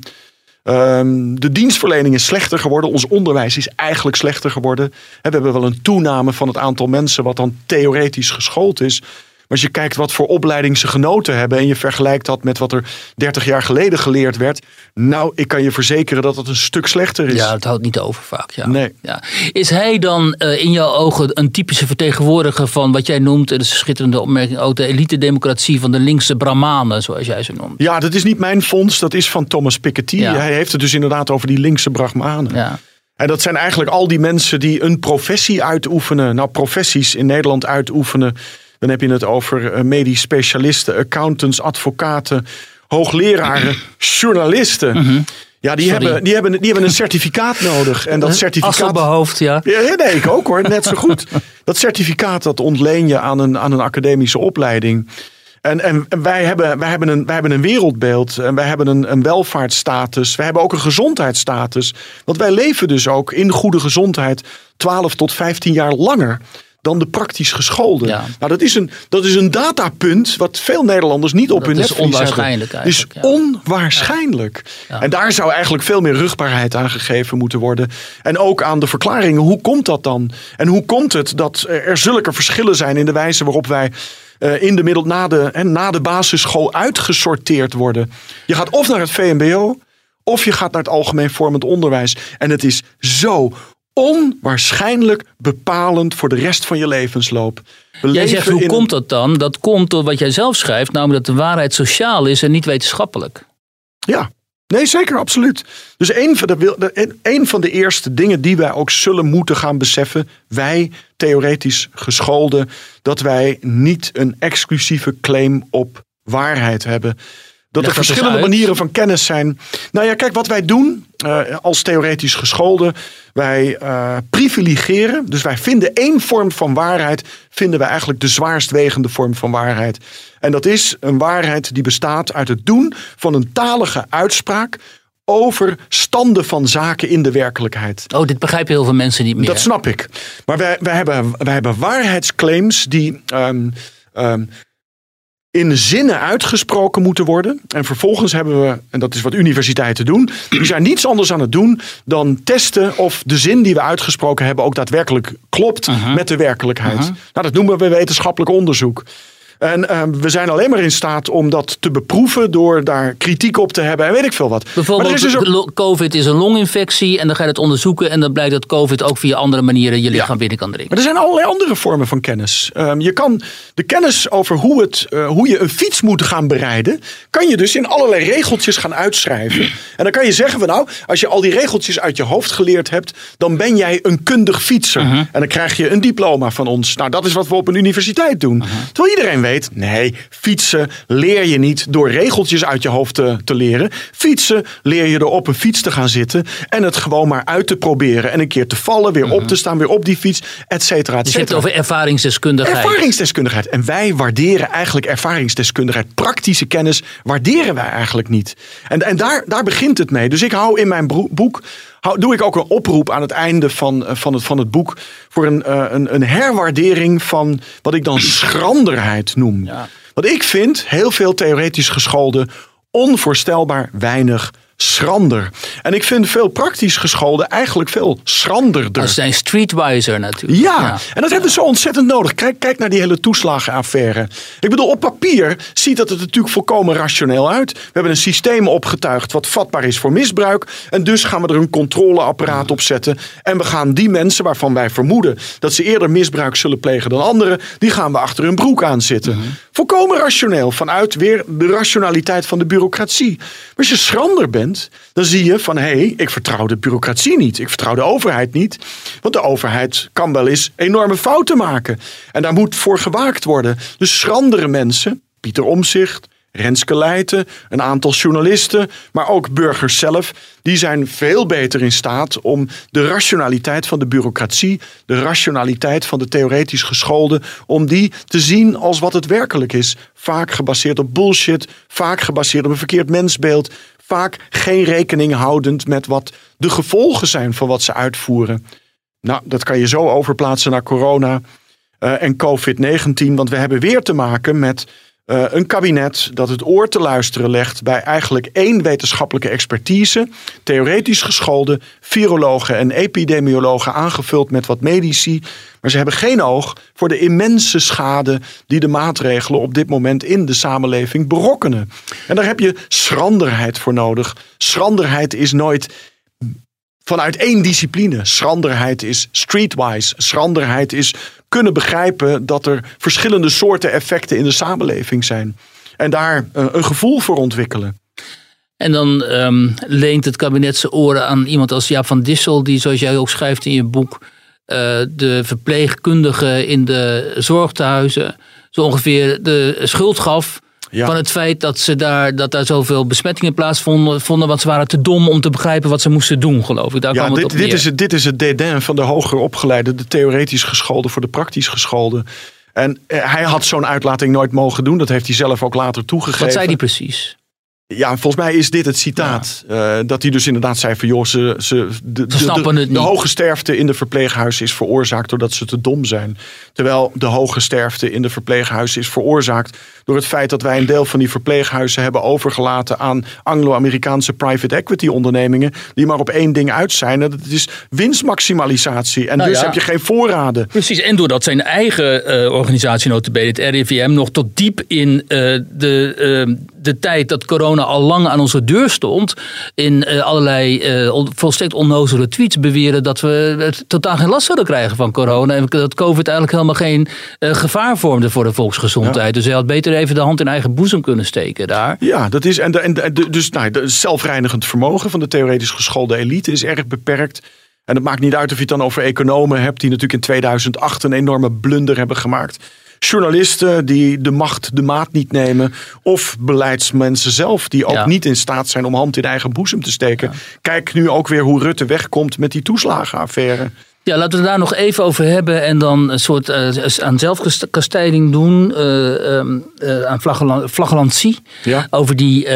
Speaker 3: Ehm, de dienstverlening is slechter geworden. Ons onderwijs is eigenlijk slechter geworden. We hebben wel een toename van het aantal mensen wat dan theoretisch geschoold is. Maar als je kijkt wat voor opleiding ze genoten hebben. en je vergelijkt dat met wat er 30 jaar geleden geleerd werd. Nou, ik kan je verzekeren dat het een stuk slechter is.
Speaker 2: Ja, het houdt niet over vaak. Ja.
Speaker 3: Nee.
Speaker 2: Ja. Is hij dan eh, in jouw ogen een typische vertegenwoordiger van wat jij noemt, en dat is een schitterende opmerking, ook de elite-democratie van de linkse Brahmanen, zoals jij ze noemt?
Speaker 3: Ja, dat is niet mijn fonds. Dat is van Thomas Piketty.
Speaker 2: Ja.
Speaker 3: Hij heeft het dus inderdaad over die linkse Brahmanen.
Speaker 2: Ja.
Speaker 3: En dat zijn eigenlijk al die mensen die een professie uitoefenen. Nou, professies in Nederland uitoefenen. Dan heb je het over eh, medisch specialisten, accountants, advocaten, hoogleraren, (clears throat) journalisten. Ja, die
Speaker 2: Mhm. Sorry.
Speaker 3: hebben, die, hebben, die hebben een certificaat nodig. En dat certificaat.
Speaker 2: Asselbehoofd, ja.
Speaker 3: Ja, ja, nee, ik ook hoor, net zo goed. (laughs) Dat certificaat dat ontleen je aan een, aan een academische opleiding. En, en, en wij, hebben, wij, hebben een, wij hebben een wereldbeeld en wij hebben een, een welvaartsstatus. Wij hebben ook een gezondheidsstatus. Want wij leven dus ook in goede gezondheid 12 tot 15 jaar langer dan de praktisch geschoolden.
Speaker 2: Ja.
Speaker 3: Nou, dat is, een, dat is een datapunt wat veel Nederlanders niet op
Speaker 2: Dat
Speaker 3: hun netvlies hebben.
Speaker 2: onwaarschijnlijk
Speaker 3: Het is
Speaker 2: ja.
Speaker 3: onwaarschijnlijk. En daar zou eigenlijk veel meer rugbaarheid aan gegeven moeten worden. En ook aan de verklaringen. Hoe komt dat dan? En hoe komt het dat er zulke verschillen zijn in de wijze waarop wij eh, in de middel na de, en na de basisschool uitgesorteerd worden? Je gaat of naar het VMBO of je gaat naar het algemeen vormend onderwijs. En het is zo onwaarschijnlijk bepalend voor de rest van je levensloop. We
Speaker 2: Jij zegt, hoe
Speaker 3: in-
Speaker 2: komt dat dan? Dat komt door wat jij zelf schrijft, namelijk dat de waarheid sociaal is en niet wetenschappelijk.
Speaker 3: Ja, nee, zeker, absoluut. Dus een van, de, een- van de eerste dingen die wij ook zullen moeten gaan beseffen, wij theoretisch geschoolden, dat wij niet een exclusieve claim op waarheid hebben. Dat
Speaker 2: Leg
Speaker 3: er verschillende manieren van kennis zijn. Nou ja, kijk, wat wij doen eh, als theoretisch gescholden, wij eh, privilegeren. Dus wij vinden één vorm van waarheid, vinden wij eigenlijk de zwaarst wegende vorm van waarheid. En dat is een waarheid die bestaat uit het doen van een talige uitspraak over standen van zaken in de werkelijkheid.
Speaker 2: Oh, dit begrijpen heel veel mensen niet meer.
Speaker 3: Dat snap ik. Maar wij, wij, hebben, wij hebben waarheidsclaims die ehm, ehm, in zinnen uitgesproken moeten worden. En vervolgens hebben we, en dat is wat universiteiten doen, die zijn niets anders aan het doen dan testen of de zin die we uitgesproken hebben ook daadwerkelijk klopt met de werkelijkheid. Nou, dat noemen we wetenschappelijk onderzoek. En ehm, we zijn alleen maar in staat om dat te beproeven door daar kritiek op te hebben en weet ik veel wat.
Speaker 2: Bijvoorbeeld,
Speaker 3: is dus ook-
Speaker 2: COVID is een longinfectie en dan ga je het onderzoeken en dan blijkt dat COVID ook via andere manieren je lichaam binnen kan dringen.
Speaker 3: Maar er zijn allerlei andere vormen van kennis. Ehm, je kan de kennis over hoe, het, eh, hoe je een fiets moet gaan bereiden, kan je dus in allerlei regeltjes gaan uitschrijven. En dan kan je zeggen van nou, als je al die regeltjes uit je hoofd geleerd hebt, dan ben jij een kundig fietser. En dan krijg je een diploma van ons. Nou, dat is wat we op een universiteit doen. Terwijl iedereen weet weet, nee, fietsen leer je niet door regeltjes uit je hoofd te, te leren. Fietsen leer je door op een fiets te gaan zitten en het gewoon maar uit te proberen. En een keer te vallen, weer op te staan, weer op die fiets, et cetera, et
Speaker 2: Dus je hebt het over ervaringsdeskundigheid.
Speaker 3: Ervaringsdeskundigheid. En wij waarderen eigenlijk ervaringsdeskundigheid. Praktische kennis waarderen wij eigenlijk niet. En, en daar, daar begint het mee. Dus ik hou in mijn boek. Doe ik ook een oproep aan het einde van, eh, van, het, van het boek. voor een, eh, een, een herwaardering van wat ik dan (clears throat) schranderheid noem.
Speaker 2: Ja.
Speaker 3: Want ik vind heel veel theoretisch gescholden onvoorstelbaar weinig schrander. En ik vind veel praktisch gescholden eigenlijk veel schranderder.
Speaker 2: Dat zijn streetwiser natuurlijk.
Speaker 3: Ja, en dat hebben we zo ontzettend nodig. Kijk, kijk naar die hele toeslagenaffaire. Ik bedoel, op papier ziet dat het natuurlijk volkomen rationeel uit. We hebben een systeem opgetuigd wat vatbaar is voor misbruik. En dus gaan we er een controleapparaat op zetten. En we gaan die mensen waarvan wij vermoeden dat ze eerder misbruik zullen plegen dan anderen, die gaan we achter hun broek aan zitten. Volkomen rationeel, vanuit weer de rationaliteit van de bureaucratie. Maar als je schrander bent, dan zie je van hé, hey, ik vertrouw de bureaucratie niet. Ik vertrouw de overheid niet. Want de overheid kan wel eens enorme fouten maken. En daar moet voor gewaakt worden. Dus schrandere mensen, Pieter Omzicht, Renske Leijten, een aantal journalisten, maar ook burgers zelf, die zijn veel beter in staat om de rationaliteit van de bureaucratie, de rationaliteit van de theoretisch gescholden, om die te zien als wat het werkelijk is. Vaak gebaseerd op bullshit, vaak gebaseerd op een verkeerd mensbeeld, vaak geen rekening houdend met wat de gevolgen zijn van wat ze uitvoeren. Nou, dat kan je zo overplaatsen naar corona eh, en COVID-19, want we hebben weer te maken met eh, een kabinet dat het oor te luisteren legt bij eigenlijk één wetenschappelijke expertise, theoretisch gescholden, virologen en epidemiologen aangevuld met wat medici. Maar ze hebben geen oog voor de immense schade die de maatregelen op dit moment in de samenleving berokkenen. En daar heb je schranderheid voor nodig. Schranderheid is nooit vanuit één discipline. Schranderheid is streetwise. Schranderheid is kunnen begrijpen dat er verschillende soorten effecten in de samenleving zijn. En daar eh, een gevoel voor ontwikkelen.
Speaker 2: En dan ehm, leent het kabinet zijn oren aan iemand als Jaap van Dissel, die zoals jij ook schrijft in je boek, eh, de verpleegkundigen in de zorgtehuizen zo ongeveer de schuld gaf.
Speaker 3: Ja.
Speaker 2: Van het feit dat, ze daar, dat daar zoveel besmettingen plaatsvonden, vonden, want ze waren te dom om te begrijpen wat ze moesten doen, geloof ik. Daar
Speaker 3: Ja,
Speaker 2: kwam het
Speaker 3: dit,
Speaker 2: op
Speaker 3: dit,
Speaker 2: neer.
Speaker 3: is het, dit is het dédain van de hoger opgeleide, de theoretisch gescholden voor de praktisch gescholden. En eh, hij had zo'n uitlating nooit mogen doen. Dat heeft hij zelf ook later toegegeven.
Speaker 2: Wat zei die precies?
Speaker 3: Ja, volgens mij is dit het citaat. Eh, dat hij dus inderdaad zei van joh, ze, ze, de, de,
Speaker 2: snappen
Speaker 3: de, de
Speaker 2: niet.
Speaker 3: hoge sterfte in de verpleeghuizen is veroorzaakt doordat ze te dom zijn. Terwijl de hoge sterfte in de verpleeghuizen is veroorzaakt door het feit dat wij een deel van die verpleeghuizen hebben overgelaten aan Anglo-Amerikaanse private equity ondernemingen. Die maar op één ding uit zijn. En dat is winstmaximalisatie. En
Speaker 2: Nou
Speaker 3: dus
Speaker 2: ja.
Speaker 3: heb je geen voorraden.
Speaker 2: Precies, en doordat zijn eigen eh, organisatie, notabene het RIVM, nog tot diep in eh, de, de tijd dat corona al lang aan onze deur stond, in eh, allerlei eh, volstrekt onnozele tweets beweren dat we totaal geen last zouden krijgen van corona. En dat COVID eigenlijk helemaal geen eh, gevaar vormde voor de volksgezondheid. Dus hij had beter even de hand in eigen boezem kunnen steken daar.
Speaker 3: Ja, dat is. En, de, en de- de- dus nou, het zelfreinigend vermogen van de theoretisch geschoolde elite is erg beperkt. En het maakt niet uit of je het dan over economen hebt, die natuurlijk in 2008 een enorme blunder hebben gemaakt. Journalisten die de macht de maat niet nemen. Of beleidsmensen zelf die ook
Speaker 2: Ja.
Speaker 3: niet in staat zijn om hand in eigen boezem te steken. Kijk nu ook weer hoe Rutte wegkomt met die toeslagenaffaire.
Speaker 2: Ja, laten we het daar nog even over hebben en dan een soort eh, aan zelfkastijding doen, eh, ehm, eh, aan flaggelan- flaggelantie.
Speaker 3: Ja.
Speaker 2: Over die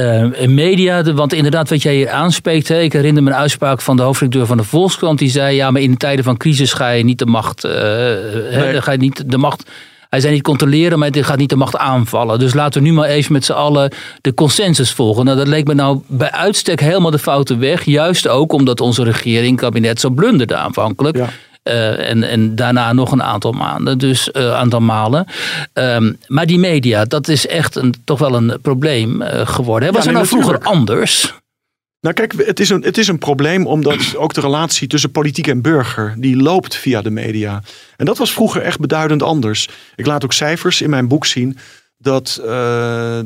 Speaker 2: media. De- want inderdaad, wat jij hier aanspreekt. Hè, ik herinner me een uitspraak van de hoofdredacteur van de Volkskrant. Die zei: Ja, maar in tijden van crisis ga je niet de macht. hè, dan ga je niet de macht. Hij zei niet controleren, maar hij gaat niet de macht aanvallen. Dus laten we nu maar even met z'n allen de consensus volgen. Nou, dat leek me nou bij uitstek helemaal de foute weg. Juist ook omdat onze regering, kabinet, zo blunderde aanvankelijk.
Speaker 3: Ja.
Speaker 2: Eh, en, en daarna nog een aantal maanden, dus een aantal malen. Ehm, maar die media, dat is echt een, toch wel een probleem eh, geworden. Hè? Was
Speaker 3: Ja,
Speaker 2: er nou vroeger anders?
Speaker 3: Nou kijk, het is, een, het is een probleem omdat (clears throat) ook de relatie tussen politiek en burger, die loopt via de media. En dat was vroeger echt beduidend anders. Ik laat ook cijfers in mijn boek zien dat eh,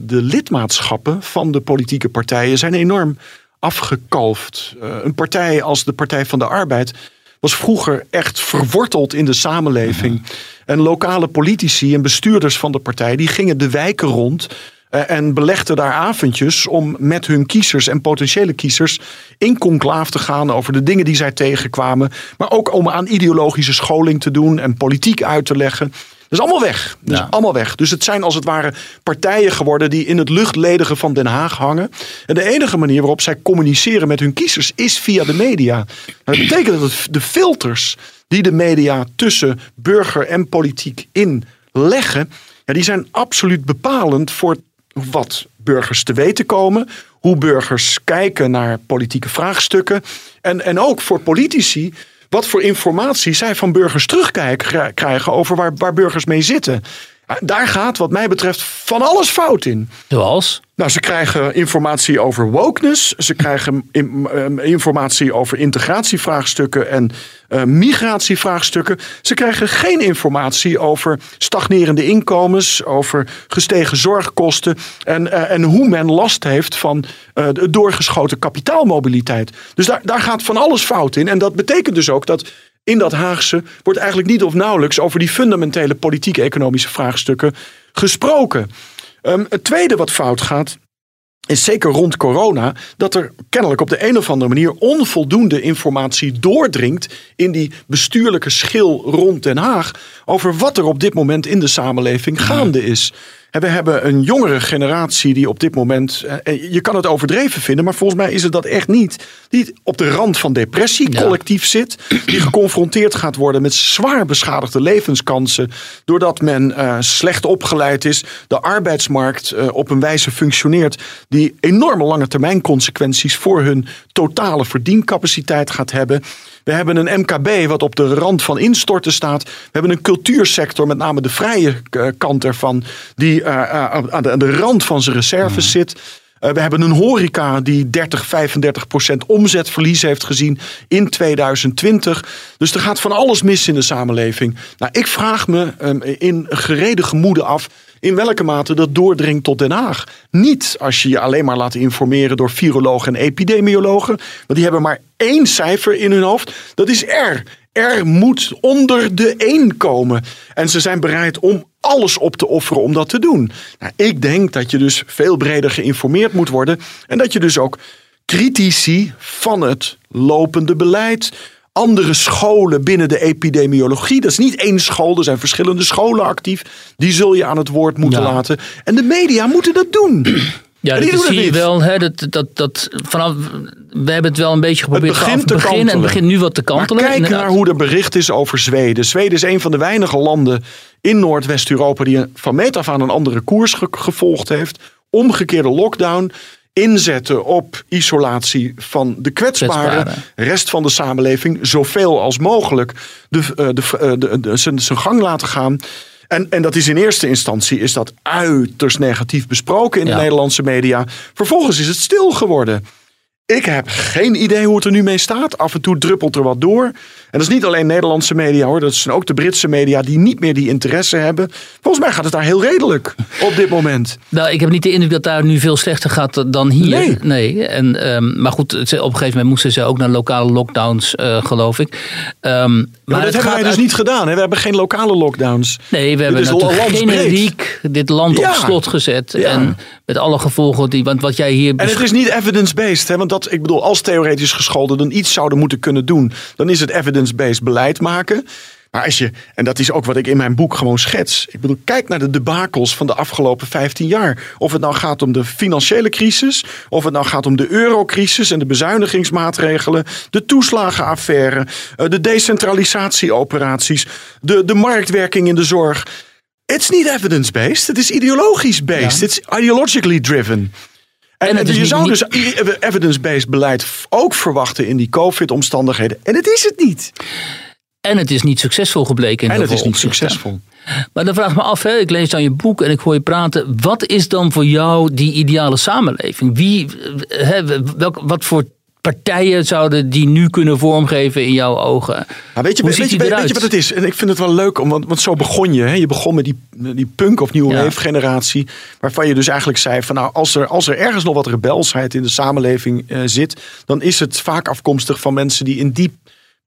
Speaker 3: de lidmaatschappen van de politieke partijen zijn enorm afgekalfd. Eh, een partij als de Partij van de Arbeid was vroeger echt verworteld in de samenleving. En lokale politici en bestuurders van de partij die gingen de wijken rond. Eh, en belegden daar avondjes om met hun kiezers en potentiële kiezers in conclaaf te gaan over de dingen die zij tegenkwamen. Maar ook om aan ideologische scholing te doen en politiek uit te leggen. Dat is allemaal weg. Dat is
Speaker 2: Ja.
Speaker 3: allemaal weg. Dus het zijn als het ware partijen geworden die in het luchtledige van Den Haag hangen. En de enige manier waarop zij communiceren met hun kiezers is via de media. Nou, dat betekent dat de filters die de media tussen burger en politiek inleggen, ja, die zijn absoluut bepalend voor wat burgers te weten komen. Hoe burgers kijken naar politieke vraagstukken. En, en ook voor politici wat voor informatie zij van burgers terugkrijgen over waar, waar burgers mee zitten. Ja, Daar gaat wat mij betreft van alles fout in.
Speaker 2: Zoals?
Speaker 3: Nou, ze krijgen informatie over wokeness. Ze krijgen in- ehm, informatie over integratievraagstukken en eh, migratievraagstukken. Ze krijgen geen informatie over stagnerende inkomens, over gestegen zorgkosten en, eh, en hoe men last heeft van eh, de doorgeschoten kapitaalmobiliteit. Dus daar, daar gaat van alles fout in. En dat betekent dus ook dat in dat Haagse wordt eigenlijk niet of nauwelijks over die fundamentele politiek-economische vraagstukken gesproken. Ehm, het tweede wat fout gaat, is zeker rond corona dat er kennelijk op de een of andere manier onvoldoende informatie doordringt in die bestuurlijke schil rond Den Haag over wat er op dit moment in de samenleving gaande is. We hebben een jongere generatie die op dit moment, eh, je kan het overdreven vinden, maar volgens mij is het dat echt niet, die op de rand van depressie
Speaker 2: Ja.
Speaker 3: collectief zit, die geconfronteerd gaat worden met zwaar beschadigde levenskansen, doordat men eh, slecht opgeleid is, de arbeidsmarkt eh, op een wijze functioneert die enorme lange termijn consequenties voor hun totale verdiencapaciteit gaat hebben. We hebben een MKB wat op de rand van instorten staat. We hebben een cultuursector, met name de vrije eh, kant ervan, die eh, eh, aan, de, aan de rand van zijn reserves zit. Eh, we hebben een horeca die 30, 35 procent omzetverlies heeft gezien in 2020. Dus er gaat van alles mis in de samenleving. Nou, ik vraag me ehm, in gereden gemoede af in welke mate dat doordringt tot Den Haag. Niet als je je alleen maar laat informeren door virologen en epidemiologen. Want die hebben maar één cijfer in hun hoofd. Dat is R. R moet onder de 1 komen. En ze zijn bereid om alles op te offeren om dat te doen. Nou, ik denk dat je dus veel breder geïnformeerd moet worden. En dat je dus ook critici van het lopende beleid. Andere scholen binnen de epidemiologie. Dat is niet één school, er zijn verschillende scholen actief. Die zul je aan het woord moeten
Speaker 2: Ja.
Speaker 3: laten. En de media moeten dat doen.
Speaker 2: Ja,
Speaker 3: En
Speaker 2: dat
Speaker 3: doen
Speaker 2: zie
Speaker 3: het
Speaker 2: je wel. Hè, dat, dat, dat, vanaf, we hebben het wel een beetje geprobeerd
Speaker 3: begint
Speaker 2: vanaf
Speaker 3: te
Speaker 2: het begin. En het begint nu wat te
Speaker 3: Maar
Speaker 2: kantelen.
Speaker 3: kijk
Speaker 2: inderdaad.
Speaker 3: naar hoe er bericht is over Zweden. Zweden is een van de weinige landen in Noordwest-Europa die van meet af aan een andere koers ge- gevolgd heeft. Omgekeerde lockdown. Inzetten op isolatie van de kwetsbaren. Rest van de samenleving zoveel als mogelijk de, eh, de, eh, de, de, zijn, zijn gang laten gaan. En, en dat is in eerste instantie is dat uiterst negatief besproken in de. Nederlandse media. Vervolgens is het stil geworden. Ik heb geen idee hoe het er nu mee staat. Af en toe druppelt er wat door. En dat is niet alleen Nederlandse media hoor. Dat zijn ook de Britse media die niet meer die interesse hebben. Volgens mij gaat het daar heel redelijk op dit moment.
Speaker 2: Nou, ik heb niet de indruk dat daar nu veel slechter gaat dan hier.
Speaker 3: Nee.
Speaker 2: En, ehm, maar goed, op een gegeven moment moesten ze ook naar lokale lockdowns, eh, geloof ik. Ehm,
Speaker 3: Maar,
Speaker 2: maar
Speaker 3: dat hebben wij dus
Speaker 2: uit-
Speaker 3: niet gedaan. Hè? We hebben geen lokale lockdowns.
Speaker 2: Nee, we hebben natuurlijk generiek dit land
Speaker 3: Ja.
Speaker 2: op slot gezet.
Speaker 3: Ja.
Speaker 2: En met alle gevolgen die. Want wat jij hier.
Speaker 3: En het is niet evidence-based. Hè? Want dat, ik bedoel, als theoretisch gescholden dan iets zouden moeten kunnen doen, dan is het evidence-based beleid maken. Maar als je, en dat is ook wat ik in mijn boek gewoon schets. Ik bedoel, kijk naar de debakels van de afgelopen 15 jaar. Of het nou gaat om de financiële crisis, of het nou gaat om de eurocrisis en de bezuinigingsmaatregelen, de toeslagenaffaire, eh, de decentralisatieoperaties, de, de marktwerking in de zorg. Is niet evidence-based, het is ideologisch-based.
Speaker 2: Ja.
Speaker 3: Het is ideologically driven. En,
Speaker 2: En het is
Speaker 3: je zou
Speaker 2: niet-
Speaker 3: dus evidence-based beleid ook verwachten in die COVID-omstandigheden. En het is het niet.
Speaker 2: En het is niet succesvol gebleken. In
Speaker 3: En het is niet succesvol.
Speaker 2: Maar dan vraag ik me af, hè, ik lees dan je boek en ik hoor je praten. Wat is dan voor jou die ideale samenleving? Wie, eh, hè, welk, wat voor partijen zouden die nu kunnen vormgeven in jouw ogen?
Speaker 3: Maar weet je,
Speaker 2: Hoe
Speaker 3: weet, je, je wat het is? En ik vind het wel leuk, om, want, want zo begon je. Hè? Je begon met die, die punk of nieuwe
Speaker 2: Ja.
Speaker 3: generatie. Waarvan je dus eigenlijk zei van nou, als er, als er ergens nog wat rebelsheid in de samenleving eh, zit. Dan is het vaak afkomstig van mensen die in die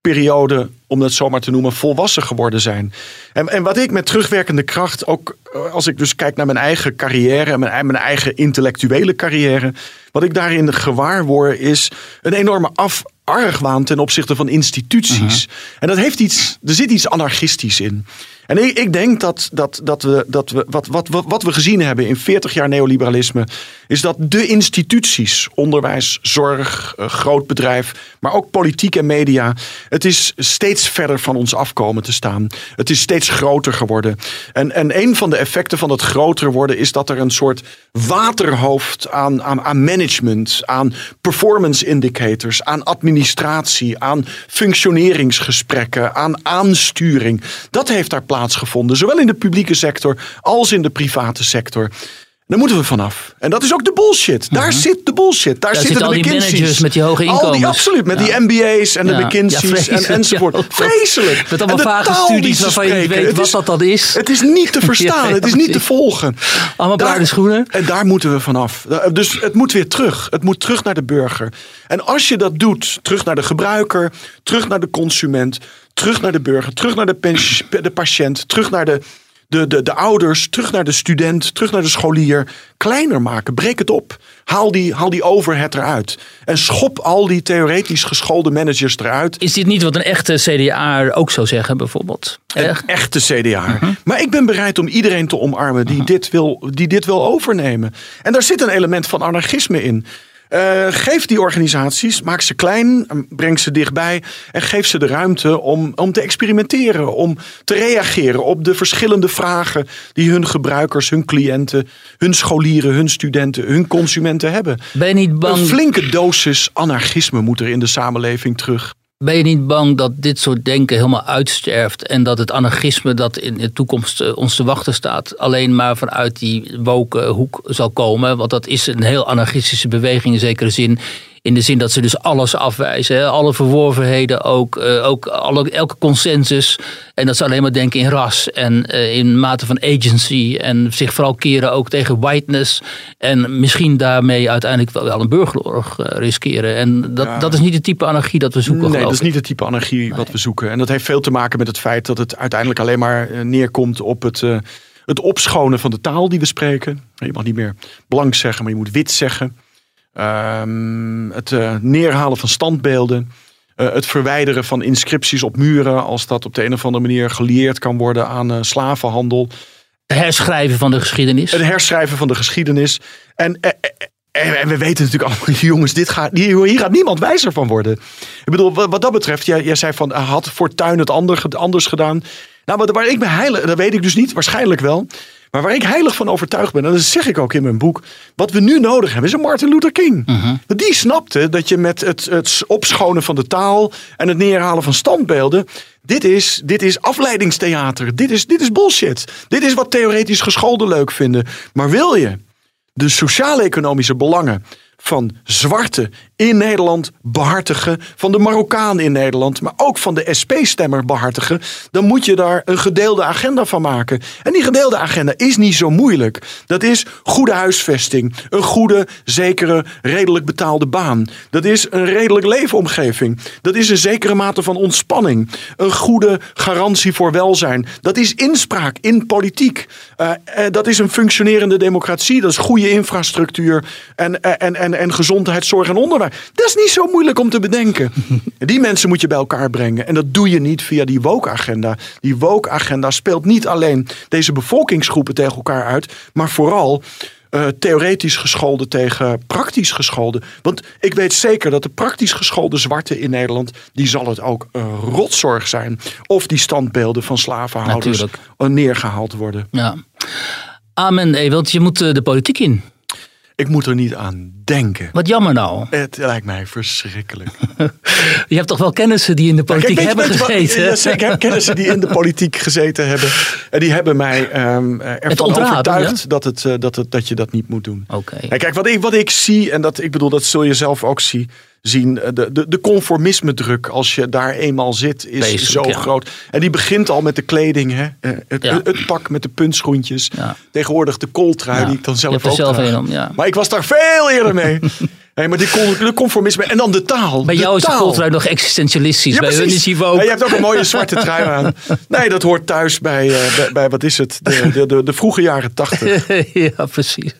Speaker 3: periode, om dat zomaar te noemen, volwassen geworden zijn. En, en wat ik met terugwerkende kracht, ook eh, als ik dus kijk naar mijn eigen carrière en mijn, mijn eigen intellectuele carrière, wat ik daarin gewaar word, is een enorme af, argwaan ten opzichte van instituties. En dat heeft iets, er zit iets anarchistisch in. En ik, ik denk dat, dat, dat we, dat we wat, wat, wat we gezien hebben in 40 jaar neoliberalisme, is dat de instituties, onderwijs, zorg, eh, groot bedrijf, maar ook politiek en media, het is steeds verder van ons afkomen te staan. Het is steeds groter geworden. En, en een van de effecten van het groter worden is dat er een soort waterhoofd aan, aan, aan management, aan performance indicators, aan administratie, aan functioneringsgesprekken, aan aansturing, dat heeft daar plaatsgevonden. Zowel in de publieke sector als in de private sector. Daar moeten we vanaf. En dat is ook de bullshit. Daar mhm. zit de bullshit. Daar, zitten, de al die managers
Speaker 2: met die hoge inkomens. Al die,
Speaker 3: absoluut, met die MBA's en de McKinsey's en, enzovoort. (laughs) Vreselijk.
Speaker 2: Met allemaal vage studies waarvan je niet weet wat dat dan is.
Speaker 3: Het is niet te (laughs) verstaan. het is niet te volgen.
Speaker 2: Allemaal bruine schoenen.
Speaker 3: En daar moeten we vanaf. Dus het moet weer terug. Het moet terug naar de burger. En als je dat doet, terug naar de gebruiker, terug naar de consument, terug naar de burger, terug naar de, de patiënt, terug naar de de, de, de ouders, terug naar de student, terug naar de scholier. Kleiner maken, breek het op. Haal die, haal die overhead eruit. En schop al die theoretisch geschoolde managers eruit.
Speaker 2: Is dit niet wat een echte CDA ook zou zeggen, bijvoorbeeld?
Speaker 3: Een echte CDA. Mhm. Maar ik ben bereid om iedereen te omarmen die, mhm. dit wil, die dit wil overnemen. En daar zit een element van anarchisme in. Uh, geef die organisaties, maak ze klein, breng ze dichtbij en geef ze de ruimte om, om te experimenteren, om te reageren op de verschillende vragen die hun gebruikers, hun cliënten, hun scholieren, hun studenten, hun consumenten hebben.
Speaker 2: Ben je niet bang?
Speaker 3: Een flinke dosis anarchisme moet er in de samenleving terug.
Speaker 2: Ben je niet bang dat dit soort denken helemaal uitsterft en dat het anarchisme dat in de toekomst eh, ons te wachten staat alleen maar vanuit die woke hoek zal komen? Want dat is een heel anarchistische beweging in zekere zin. In de zin dat ze dus alles afwijzen. Hè? Alle verworvenheden ook. Uh, ook alle, elke consensus. En dat ze alleen maar denken in ras. En uh, in mate van agency. En zich vooral keren ook tegen whiteness. En misschien daarmee uiteindelijk wel, een burgeroorlog uh, riskeren. En dat, dat is niet het type anarchie dat we zoeken.
Speaker 3: Nee, dat is niet het type anarchie wat we zoeken. En dat heeft veel te maken met het feit dat het uiteindelijk alleen maar neerkomt op het het opschonen van de taal die we spreken. Je mag niet meer blank zeggen, maar je moet wit zeggen. Ehm, het uh, neerhalen van standbeelden. Uh, het verwijderen van inscripties op muren. Als dat op de een of andere manier gelieerd kan worden aan uh, slavenhandel.
Speaker 2: Het herschrijven van de geschiedenis.
Speaker 3: Het herschrijven van de geschiedenis. En, en, en we weten natuurlijk allemaal, (laughs) jongens, dit gaat, hier gaat niemand wijzer van worden. Ik bedoel, wat dat betreft, jij, jij zei van, had Fortuin het anders gedaan? Nou, waar ik me heilig, dat weet ik dus niet, waarschijnlijk wel. Maar waar ik heilig van overtuigd ben, en dat zeg ik ook in mijn boek. Wat we nu nodig hebben, is een Martin Luther King. Uh Die snapte dat je met het, het opschonen van de taal en het neerhalen van standbeelden. Dit is, dit is afleidingstheater. Dit is, dit is bullshit. Dit is wat theoretisch gescholden leuk vinden. Maar wil je de sociaal-economische belangen van zwarte in Nederland behartigen, van de Marokkaan in Nederland, maar ook van de SP-stemmer behartigen, dan moet je daar een gedeelde agenda van maken. En die gedeelde agenda is niet zo moeilijk. Dat is goede huisvesting, een goede, zekere, redelijk betaalde baan. Dat is een redelijk leefomgeving. Dat is een zekere mate van ontspanning. Een goede garantie voor welzijn. Dat is inspraak in politiek. Uh, dat is een functionerende democratie. Dat is goede infrastructuur en, en, en, en gezondheidszorg en onderwijs. Dat is niet zo moeilijk om te bedenken. (laughs) Die mensen moet je bij elkaar brengen. En dat doe je niet via die woke-agenda. Die woke-agenda speelt niet alleen deze bevolkingsgroepen tegen elkaar uit, maar vooral uh, theoretisch gescholden tegen praktisch gescholden. Want ik weet zeker dat de praktisch geschoolde zwarte in Nederland, die zal het ook een rotzorg zijn. Of die standbeelden van slavenhouders Natuurlijk. neergehaald worden.
Speaker 2: Ja. Amen, Ewald. Je moet eh, de politiek in.
Speaker 3: Ik moet er niet aan denken.
Speaker 2: Wat jammer nou.
Speaker 3: Het lijkt mij verschrikkelijk. (laughs)
Speaker 2: je hebt toch wel kennissen die in de politiek hebben gezeten?
Speaker 3: Ja, ik heb kennissen die in de politiek gezeten hebben. En die hebben mij um, ervan overtuigd dat, het, uh, dat, het, dat je dat niet moet doen.
Speaker 2: Oké.
Speaker 3: Kijk, wat ik, wat ik zie, en dat, ik bedoel, dat zul je zelf ook zien zien. Eh, de, de, de conformisme druk als je daar eenmaal zit is zo groot. En die begint al met de kleding. Hè? Eh, het, het pak met de puntschoentjes. Tegenwoordig de kooltrui die ik dan zelf ook zelf Maar ik was daar veel eerder mee. (laughs) Nee, maar die conformisme en dan de taal.
Speaker 2: Bij
Speaker 3: de
Speaker 2: jou is de cultuur nog existentialistisch. bij hun is hij ook.
Speaker 3: Ja, je hebt ook een mooie zwarte trui aan. (laughs) Nee, dat hoort thuis bij, eh, bij, bij wat is het? De, de, de, de vroege jaren tachtig. (laughs)
Speaker 2: ja, precies.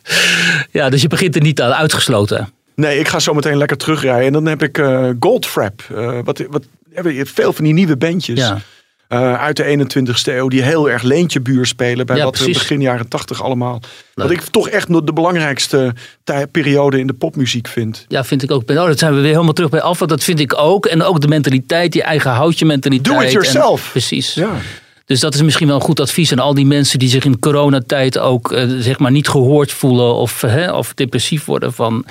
Speaker 2: Ja, dus je begint er niet aan, uitgesloten.
Speaker 3: Nee, ik ga zo meteen lekker terugrijden. En dan heb ik eh Goldfrap. Eh, wat, wat veel van die nieuwe bandjes.
Speaker 2: Ja.
Speaker 3: eh, uit de 21ste eeuw. Die heel erg leentjebuur spelen. Bij
Speaker 2: Ja,
Speaker 3: wat
Speaker 2: precies.
Speaker 3: begin jaren 80 allemaal.
Speaker 2: Leuk.
Speaker 3: Wat ik toch echt de belangrijkste periode in de popmuziek vind.
Speaker 2: Ja, vind ik ook. Oh, dat zijn we weer helemaal terug bij af. Want dat vind ik ook. En ook de mentaliteit, die eigen houtje mentaliteit.
Speaker 3: Do it yourself.
Speaker 2: En- precies.
Speaker 3: Ja.
Speaker 2: Dus dat is misschien wel een goed advies aan al die mensen die zich in coronatijd ook eh, zeg maar niet gehoord voelen of, eh, hè, of depressief worden. Van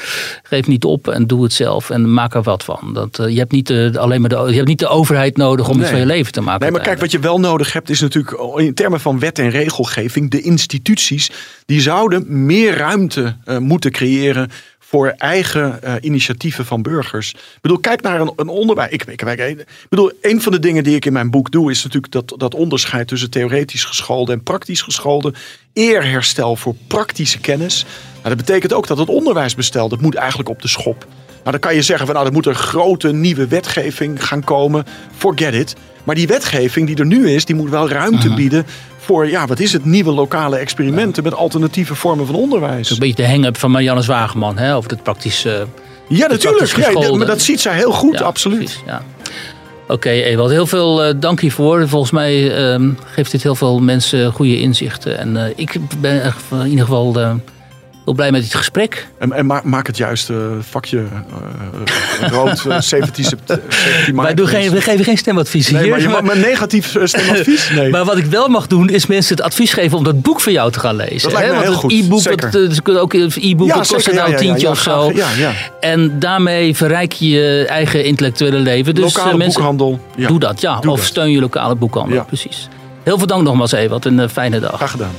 Speaker 2: geef niet op en doe het zelf en maak er wat van. Dat, eh, je, hebt niet de, alleen maar de, je hebt niet de overheid nodig om iets
Speaker 3: Nee.
Speaker 2: van je leven te maken.
Speaker 3: Nee, maar kijk, wat je wel nodig hebt is natuurlijk in termen van wet en regelgeving. De instituties die zouden meer ruimte eh, moeten creëren voor eigen eh, initiatieven van burgers. Ik bedoel, kijk naar een, een onderwijs. Ik, ik, ik, ik bedoel, een van de dingen die ik in mijn boek doe, is natuurlijk dat, dat onderscheid tussen theoretisch geschoolde en praktisch geschoolde. Eerherstel voor praktische kennis. Nou, dat betekent ook dat het onderwijsbestel, dat moet eigenlijk op de schop. Nou, dan kan je zeggen van nou, er moet een grote nieuwe wetgeving gaan komen. Forget it. Maar die wetgeving die er nu is, die moet wel ruimte bieden ja, wat is het, nieuwe lokale experimenten met alternatieve vormen van onderwijs.
Speaker 2: Een beetje de hang-up van Marianne Zwageman hè, over het praktische.
Speaker 3: Ja, natuurlijk.
Speaker 2: praktisch
Speaker 3: Ja, maar dat ziet zij heel goed,
Speaker 2: Ja,
Speaker 3: absoluut.
Speaker 2: ja. Oké, Ewald, heel veel eh, dank hiervoor. Volgens mij ehm, geeft dit heel veel mensen goede inzichten. En eh, ik ben in ieder geval eh, heel blij met dit gesprek.
Speaker 3: En, en ma- maak het juiste vakje eh, (laughs) rood, eh, 17 sept- 17 maart.
Speaker 2: Wij, doen geen, we geven geen stemadvies
Speaker 3: Nee,
Speaker 2: hier.
Speaker 3: maar je mag
Speaker 2: maar,
Speaker 3: negatief eh, stemadvies? (laughs) Nee.
Speaker 2: maar wat ik wel mag doen, is mensen het advies geven om dat boek van jou te gaan lezen.
Speaker 3: Dat lijkt me
Speaker 2: hè?
Speaker 3: heel
Speaker 2: Want het
Speaker 3: goed,
Speaker 2: e-book, dat, eh, kunnen ook e-book,
Speaker 3: Ja,
Speaker 2: kost nou
Speaker 3: ja,
Speaker 2: een
Speaker 3: ja,
Speaker 2: tientje
Speaker 3: ja,
Speaker 2: of
Speaker 3: graag.
Speaker 2: zo.
Speaker 3: Ja, ja.
Speaker 2: En daarmee verrijk je je eigen intellectuele leven. Dus
Speaker 3: Lokale
Speaker 2: eh, mensen,
Speaker 3: boekhandel. Ja.
Speaker 2: doe dat, ja.
Speaker 3: Doe
Speaker 2: of
Speaker 3: dat.
Speaker 2: steun je lokale boekhandel,
Speaker 3: Ja.
Speaker 2: precies. Heel veel dank nogmaals, Ewald. Een eh, fijne dag.
Speaker 3: Graag gedaan.